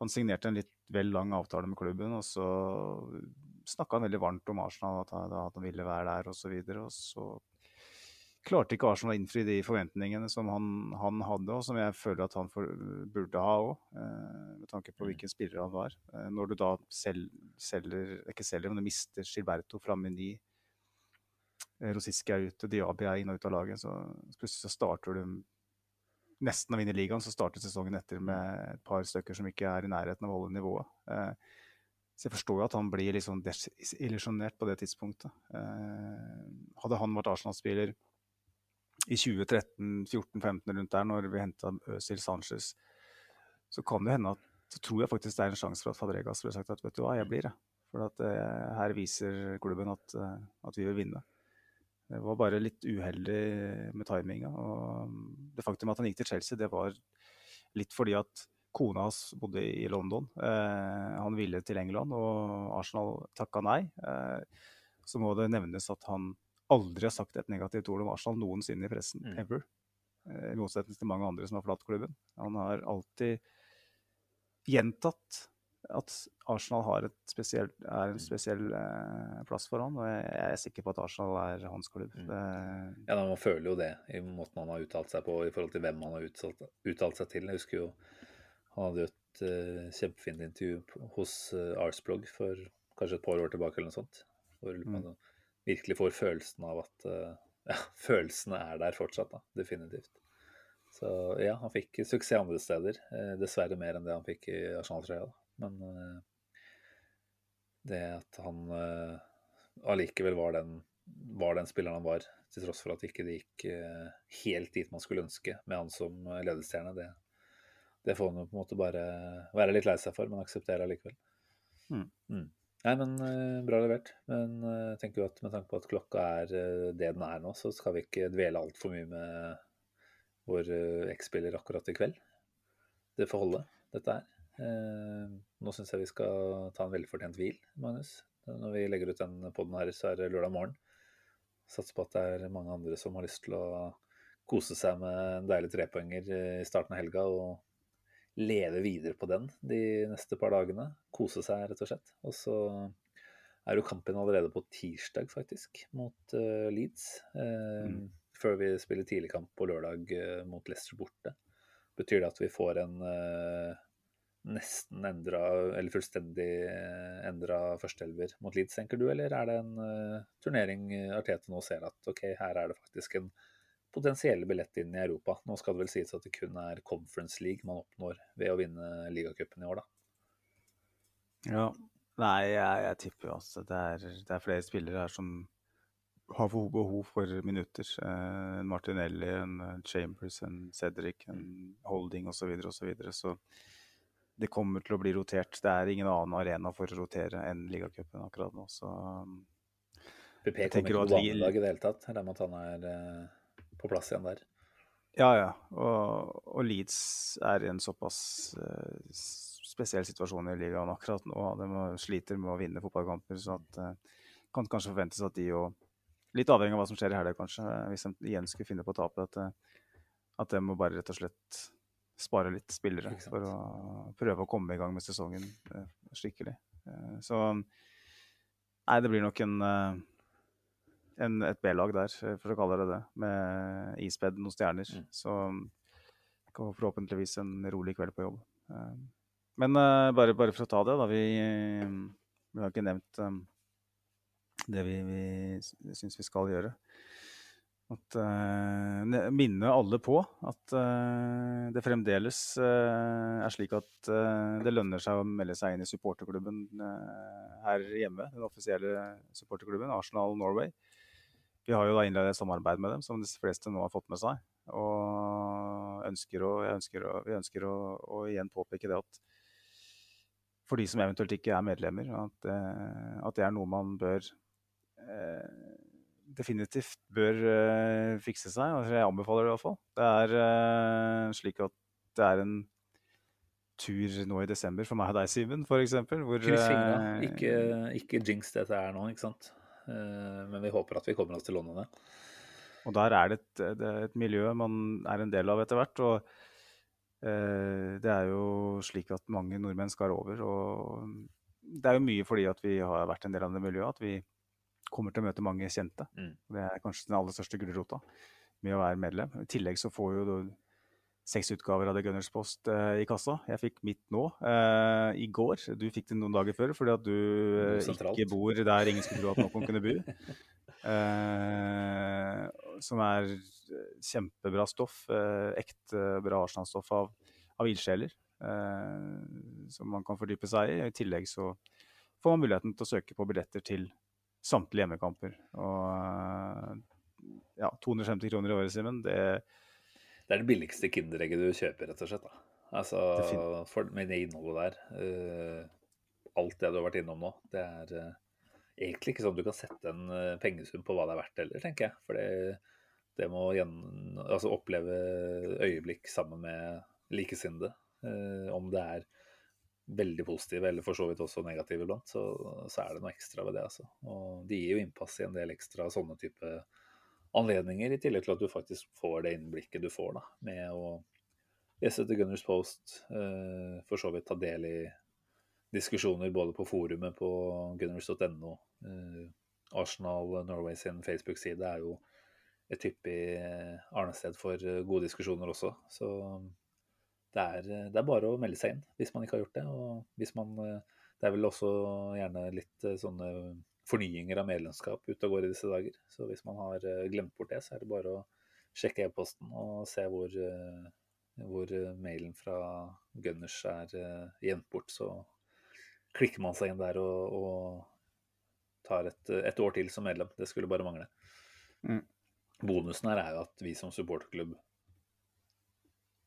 han signerte en litt vel lang avtale med klubben, og så snakka han veldig varmt om Arsenal, at han, at han ville være der osv. Og, så og så klarte ikke Arsenal å innfri de forventningene som han, han, hadde, og som jeg føler at han for, burde ha òg, eh, med tanke på mm. hvilken spiller han var. Eh, når du da sel, selger, ikke selger, men du mister Gilberto fra Meny, eh, Rosiski er ute, Diaby er inn og ut av laget, så plutselig så starter du nesten å vinne ligaen, så starter sesongen etter med et par stykker som ikke er i nærheten av å holde nivået. Eh, så jeg forstår jo at han blir litt sånn desillusjonert på det tidspunktet. Eh, hadde han vært Arsenal-spiller i 2013-14-15 rundt der, når vi henta Øzil Sanchez, så kan det hende at så tror jeg faktisk det er en sjanse for at Fabregas ville sagt at vet du hva, jeg blir det. For at eh, her viser klubben at, eh, at vi vil vinne. Det var bare litt uheldig med timinga. Og det faktum at han gikk til Chelsea, det var litt fordi at kona hans bodde i London. Eh, han ville til England, og Arsenal takka nei. Eh, så må det nevnes at han aldri har sagt et negativt ord om Arsenal noensinne i pressen. Mm. Ever. Eh, I motsetning til mange andre som har forlatt klubben. Han har alltid gjentatt at Arsenal spesiell, er en mm. spesiell eh, plass for han, og jeg, jeg, er sikker på at Arsenal er hans klubb. Mm. ja, Man føler jo det i måten han har uttalt seg på, i forhold til hvem han har uttalt, uttalt seg til. Jeg husker jo han hadde jo et uh, kjempefint intervju hos uh, Arsblog for kanskje et par år tilbake, eller noe sånt. Hvor mm. Man virkelig får følelsen av at uh, ja, følelsene er der fortsatt, da. Definitivt. Så ja, han fikk suksess andre steder. Eh, dessverre mer enn det han fikk i Arsenal-trøya. Men eh, det at han eh, allikevel var den, var den spilleren han var, til tross for at ikke det gikk eh, helt dit man skulle ønske med han som ledestjerne, det, det får jo på en måte bare være litt lei seg for, men akseptere allikevel. Mm. Mm. Nei, men uh, bra levert. Men jeg tenker jo at med tanke på at klokka er uh, det den er nå, så skal vi ikke dvele altfor mye med vår X-spiller akkurat i kveld. Det får holde, dette her. nå syns jeg vi skal ta en velfortjent hvil, Magnus. Når vi legger ut den poden her, så er det lørdag morgen. Satser på at det er mange andre som har lyst til å kose seg med en deilig trepoenger i starten av helga. og leve videre på den de neste par dagene. Kose seg, rett og slett. Og så er jo kampen allerede på tirsdag, faktisk, mot uh, Leeds. Uh, mm. Før vi spiller tidligkamp på lørdag uh, mot Leicester borte. Betyr det at vi får en nesten endra, eller fullstendig endra førsteelver mot Leeds, tenker du? Eller er det en turnering Artete nå ser at ok, her er det faktisk en potensielle billett inn i Europa. Nå skal det vel sies at det kun er Conference League man oppnår ved å vinne ligacupen i år, da. Ja. Nei, jeg, jeg tipper jo altså det er, det er flere spillere her som har behov for minutter. Eh, en Martinelli, en Chambers, en Cedric, en Holding osv. Så, videre, og så, videre. så det kommer til å bli rotert. Det er ingen annen arena for å rotere enn ligacupen akkurat nå. Så PP kommer ikke på banelag i det hele tatt. Regner med at han er eh, på plass igjen der. Ja, ja. Og, og Leeds er en såpass uh, spesiell situasjon i ligaen akkurat nå. De sliter med å vinne fotballkamper, så det uh, kan kanskje forventes at de òg Litt avhengig av hva som skjer i helga, kanskje. Hvis de igjen skulle finne på å tape, at, uh, at de må bare rett og slett spare litt spillere for å prøve å komme i gang med sesongen skikkelig. så Nei, det blir nok en en, et B-lag der, eh, for å kalle det det, med ispedd noen stjerner. Mm. Så forhåpentligvis en rolig kveld på jobb. Eh, men uh, bare, bare, for å ta det, da. Vi, vi har ikke nevnt um, det vi, vi syns vi skal gjøre. At, uh, minne alle på at uh, det fremdeles uh, er slik at det lønner seg å melde seg inn i supporterklubben her hjemme. Den offisielle supporterklubben, Arsenal Norway. Vi har jo da innledet et samarbeid med dem, som de fleste nå har fått med seg. Og ønsker å, ønsker å, vi ønsker å, å, igjen påpeke det at for de som eventuelt ikke er medlemmer, at, eh, at det er noe man bør eh, definitivt bør eh, fikse seg. Altså, jeg anbefaler det iallfall. Det er eh, slik at det er en tur nå i desember for meg og deg, Simen, f.eks. Kryss fingra. Eh, ikke, ikke jinx dette er nå, ikke sant. Eh, men vi håper at vi kommer oss til London. Og der er det et, det er et, miljø man er en del av etter hvert. Og det er jo slik at mange nordmenn skal over. Og det er jo mye fordi at vi har vært en del av det miljøet at vi kommer til å møte mange kjente. Mm. Det er kanskje den aller største gulrota med å være medlem. I tillegg så får jo seks utgaver av The Gunners Post eh, i kassa. Jeg fikk mitt nå, eh, i går. Du fikk det noen dager før fordi at du uh, ikke bor der ingen skulle tro at noen kunne bo. som er kjempebra stoff. ekte bra Arsenal-stoff av, av ildsjeler. som man kan fordype seg i. I tillegg så får man muligheten til å søke på billetter til samtlige hjemmekamper. Og ja, 250 kroner i året, Simen, det det er det billigste Kinderegget du kjøper, rett og slett. Da. Altså, for, med det innholdet der. Uh, alt det du har vært innom nå. Det er uh, egentlig ikke sånn at du kan sette en uh, pengesum på hva det er verdt heller, tenker jeg. For det, det må altså oppleve øyeblikk sammen med likesinnede. om det er veldig positive, eller for så vidt også negative iblant, så, så, er det noe ekstra ved det. Altså. Og de gir jo innpass i en del ekstra sånne type anledninger, i tillegg til at du faktisk får det innblikket du får da, med å lese til Gunners Post, eh, for så vidt ta del i diskusjoner både på forumet på gunners.no. Eh, Arsenal Norway sin Facebook-side er jo et hyppig eh, arnested for gode diskusjoner også. Så det er, det er, bare å melde seg inn hvis man ikke har gjort det. Og hvis man Det er vel også gjerne litt sånne fornyinger av medlemskap ute og går i disse dager. Så hvis man har eh, glemt bort det, så er det bare å sjekke e-posten og se hvor, eh, hvor eh, mailen fra Gunners er gjemt bort. Så klikker man seg inn der og, og tar et, et, år til som medlem. Det skulle bare mangle. Mm. Bonusen her er jo at vi som supporterklubb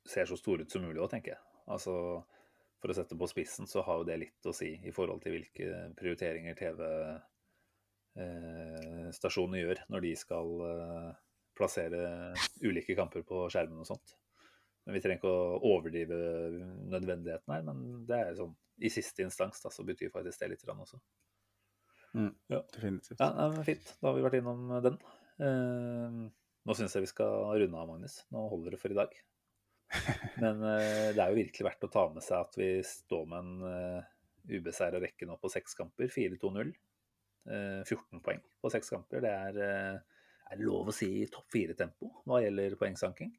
ser så store ut som mulig òg, tenker jeg. Altså, for å sette på spissen, så har jo det litt å si i forhold til hvilke prioriteringer TV-stasjonene eh, gjør når de skal eh, plassere ulike kamper på skjermen og sånt. Men Vi trenger ikke å overdrive nødvendigheten her, men det er sånn, i siste instans da, så betyr faktisk det litt også. Mm, ja. Definitivt. Ja, men Fint, da har vi vært innom den. Eh, nå syns jeg vi skal runde av, Magnus. Nå holder det for i dag. Men eh, det er jo virkelig verdt å ta med seg at vi står med en eh, ubeseira rekke nå på seks kamper. 4-2-0. Eh, 14 poeng på seks kamper. Det er, uh, er lov å si topp fire-tempo hva gjelder poengsanking.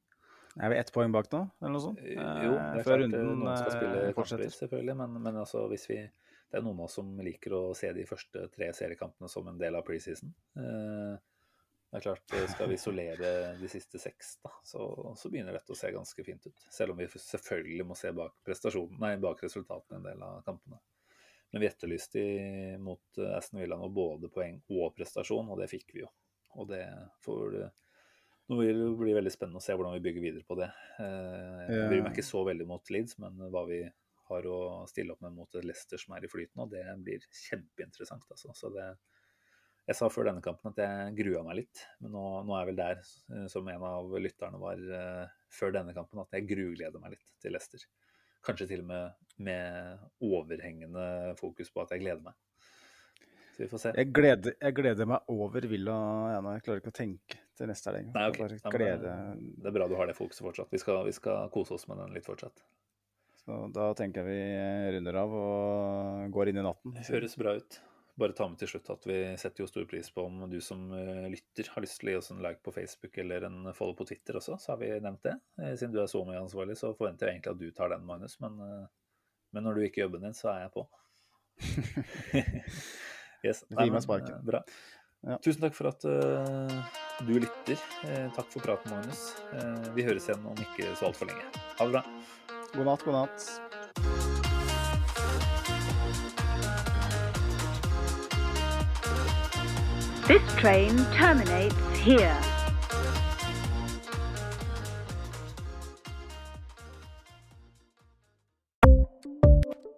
Er vi ett poeng bak nå, eller noe sånt? jo, det er klart runden, noen skal spille kamper, selvfølgelig. Men, men altså, hvis vi, det er noen av oss som liker å se de første tre seriekampene som en del av preseason. Det er klart, eh, Skal vi isolere de siste seks, da, så, så, begynner dette å se ganske fint ut. Selv om vi selvfølgelig må se bak, nei, bak resultatene en del av kampene. Men vi etterlyste mot eh, Aston Villa nå både poeng og prestasjon, og det fikk vi jo. Og det får Nå vil det bli veldig spennende å se hvordan vi bygger videre på det. Eh, jeg bryr meg ikke så veldig mot Leeds, men hva vi har å stille opp med mot Leicester som er i flyten, og det blir kjempeinteressant. Altså. Så det, jeg sa før denne kampen at jeg grua meg litt, men nå, nå er jeg vel der, eh, som en av lytterne var uh, før denne kampen, at jeg grugleder meg litt til Leicester. Kanskje til og med med overhengende fokus på at jeg gleder meg. Så vi får se. Jeg gleder, jeg gleder meg over Villa ja, Jeg klarer ikke å tenke til neste helg. Okay. glede... Det er bra du har det fokuset fortsatt. Vi skal, vi skal kose oss med den litt fortsatt. Så da tenker jeg vi runder av og går inn i natten. Det høres bra ut bare ta med til slutt at vi setter jo stor pris på om du som uh, lytter har lyst til å gi oss en like på Facebook eller en follow på Twitter også, så har vi nevnt det. Eh, siden du er så mye ansvarlig, så forventer jeg egentlig at du tar den, Magnus. Men, men når du ikke gjør jobben din, så er jeg på. yes. Nei, men, uh, bra. Ja. Tusen takk for at du lytter. takk for praten, Magnus. vi høres igjen om ikke så altfor lenge. Ha det bra. God natt, god natt. This train terminates here.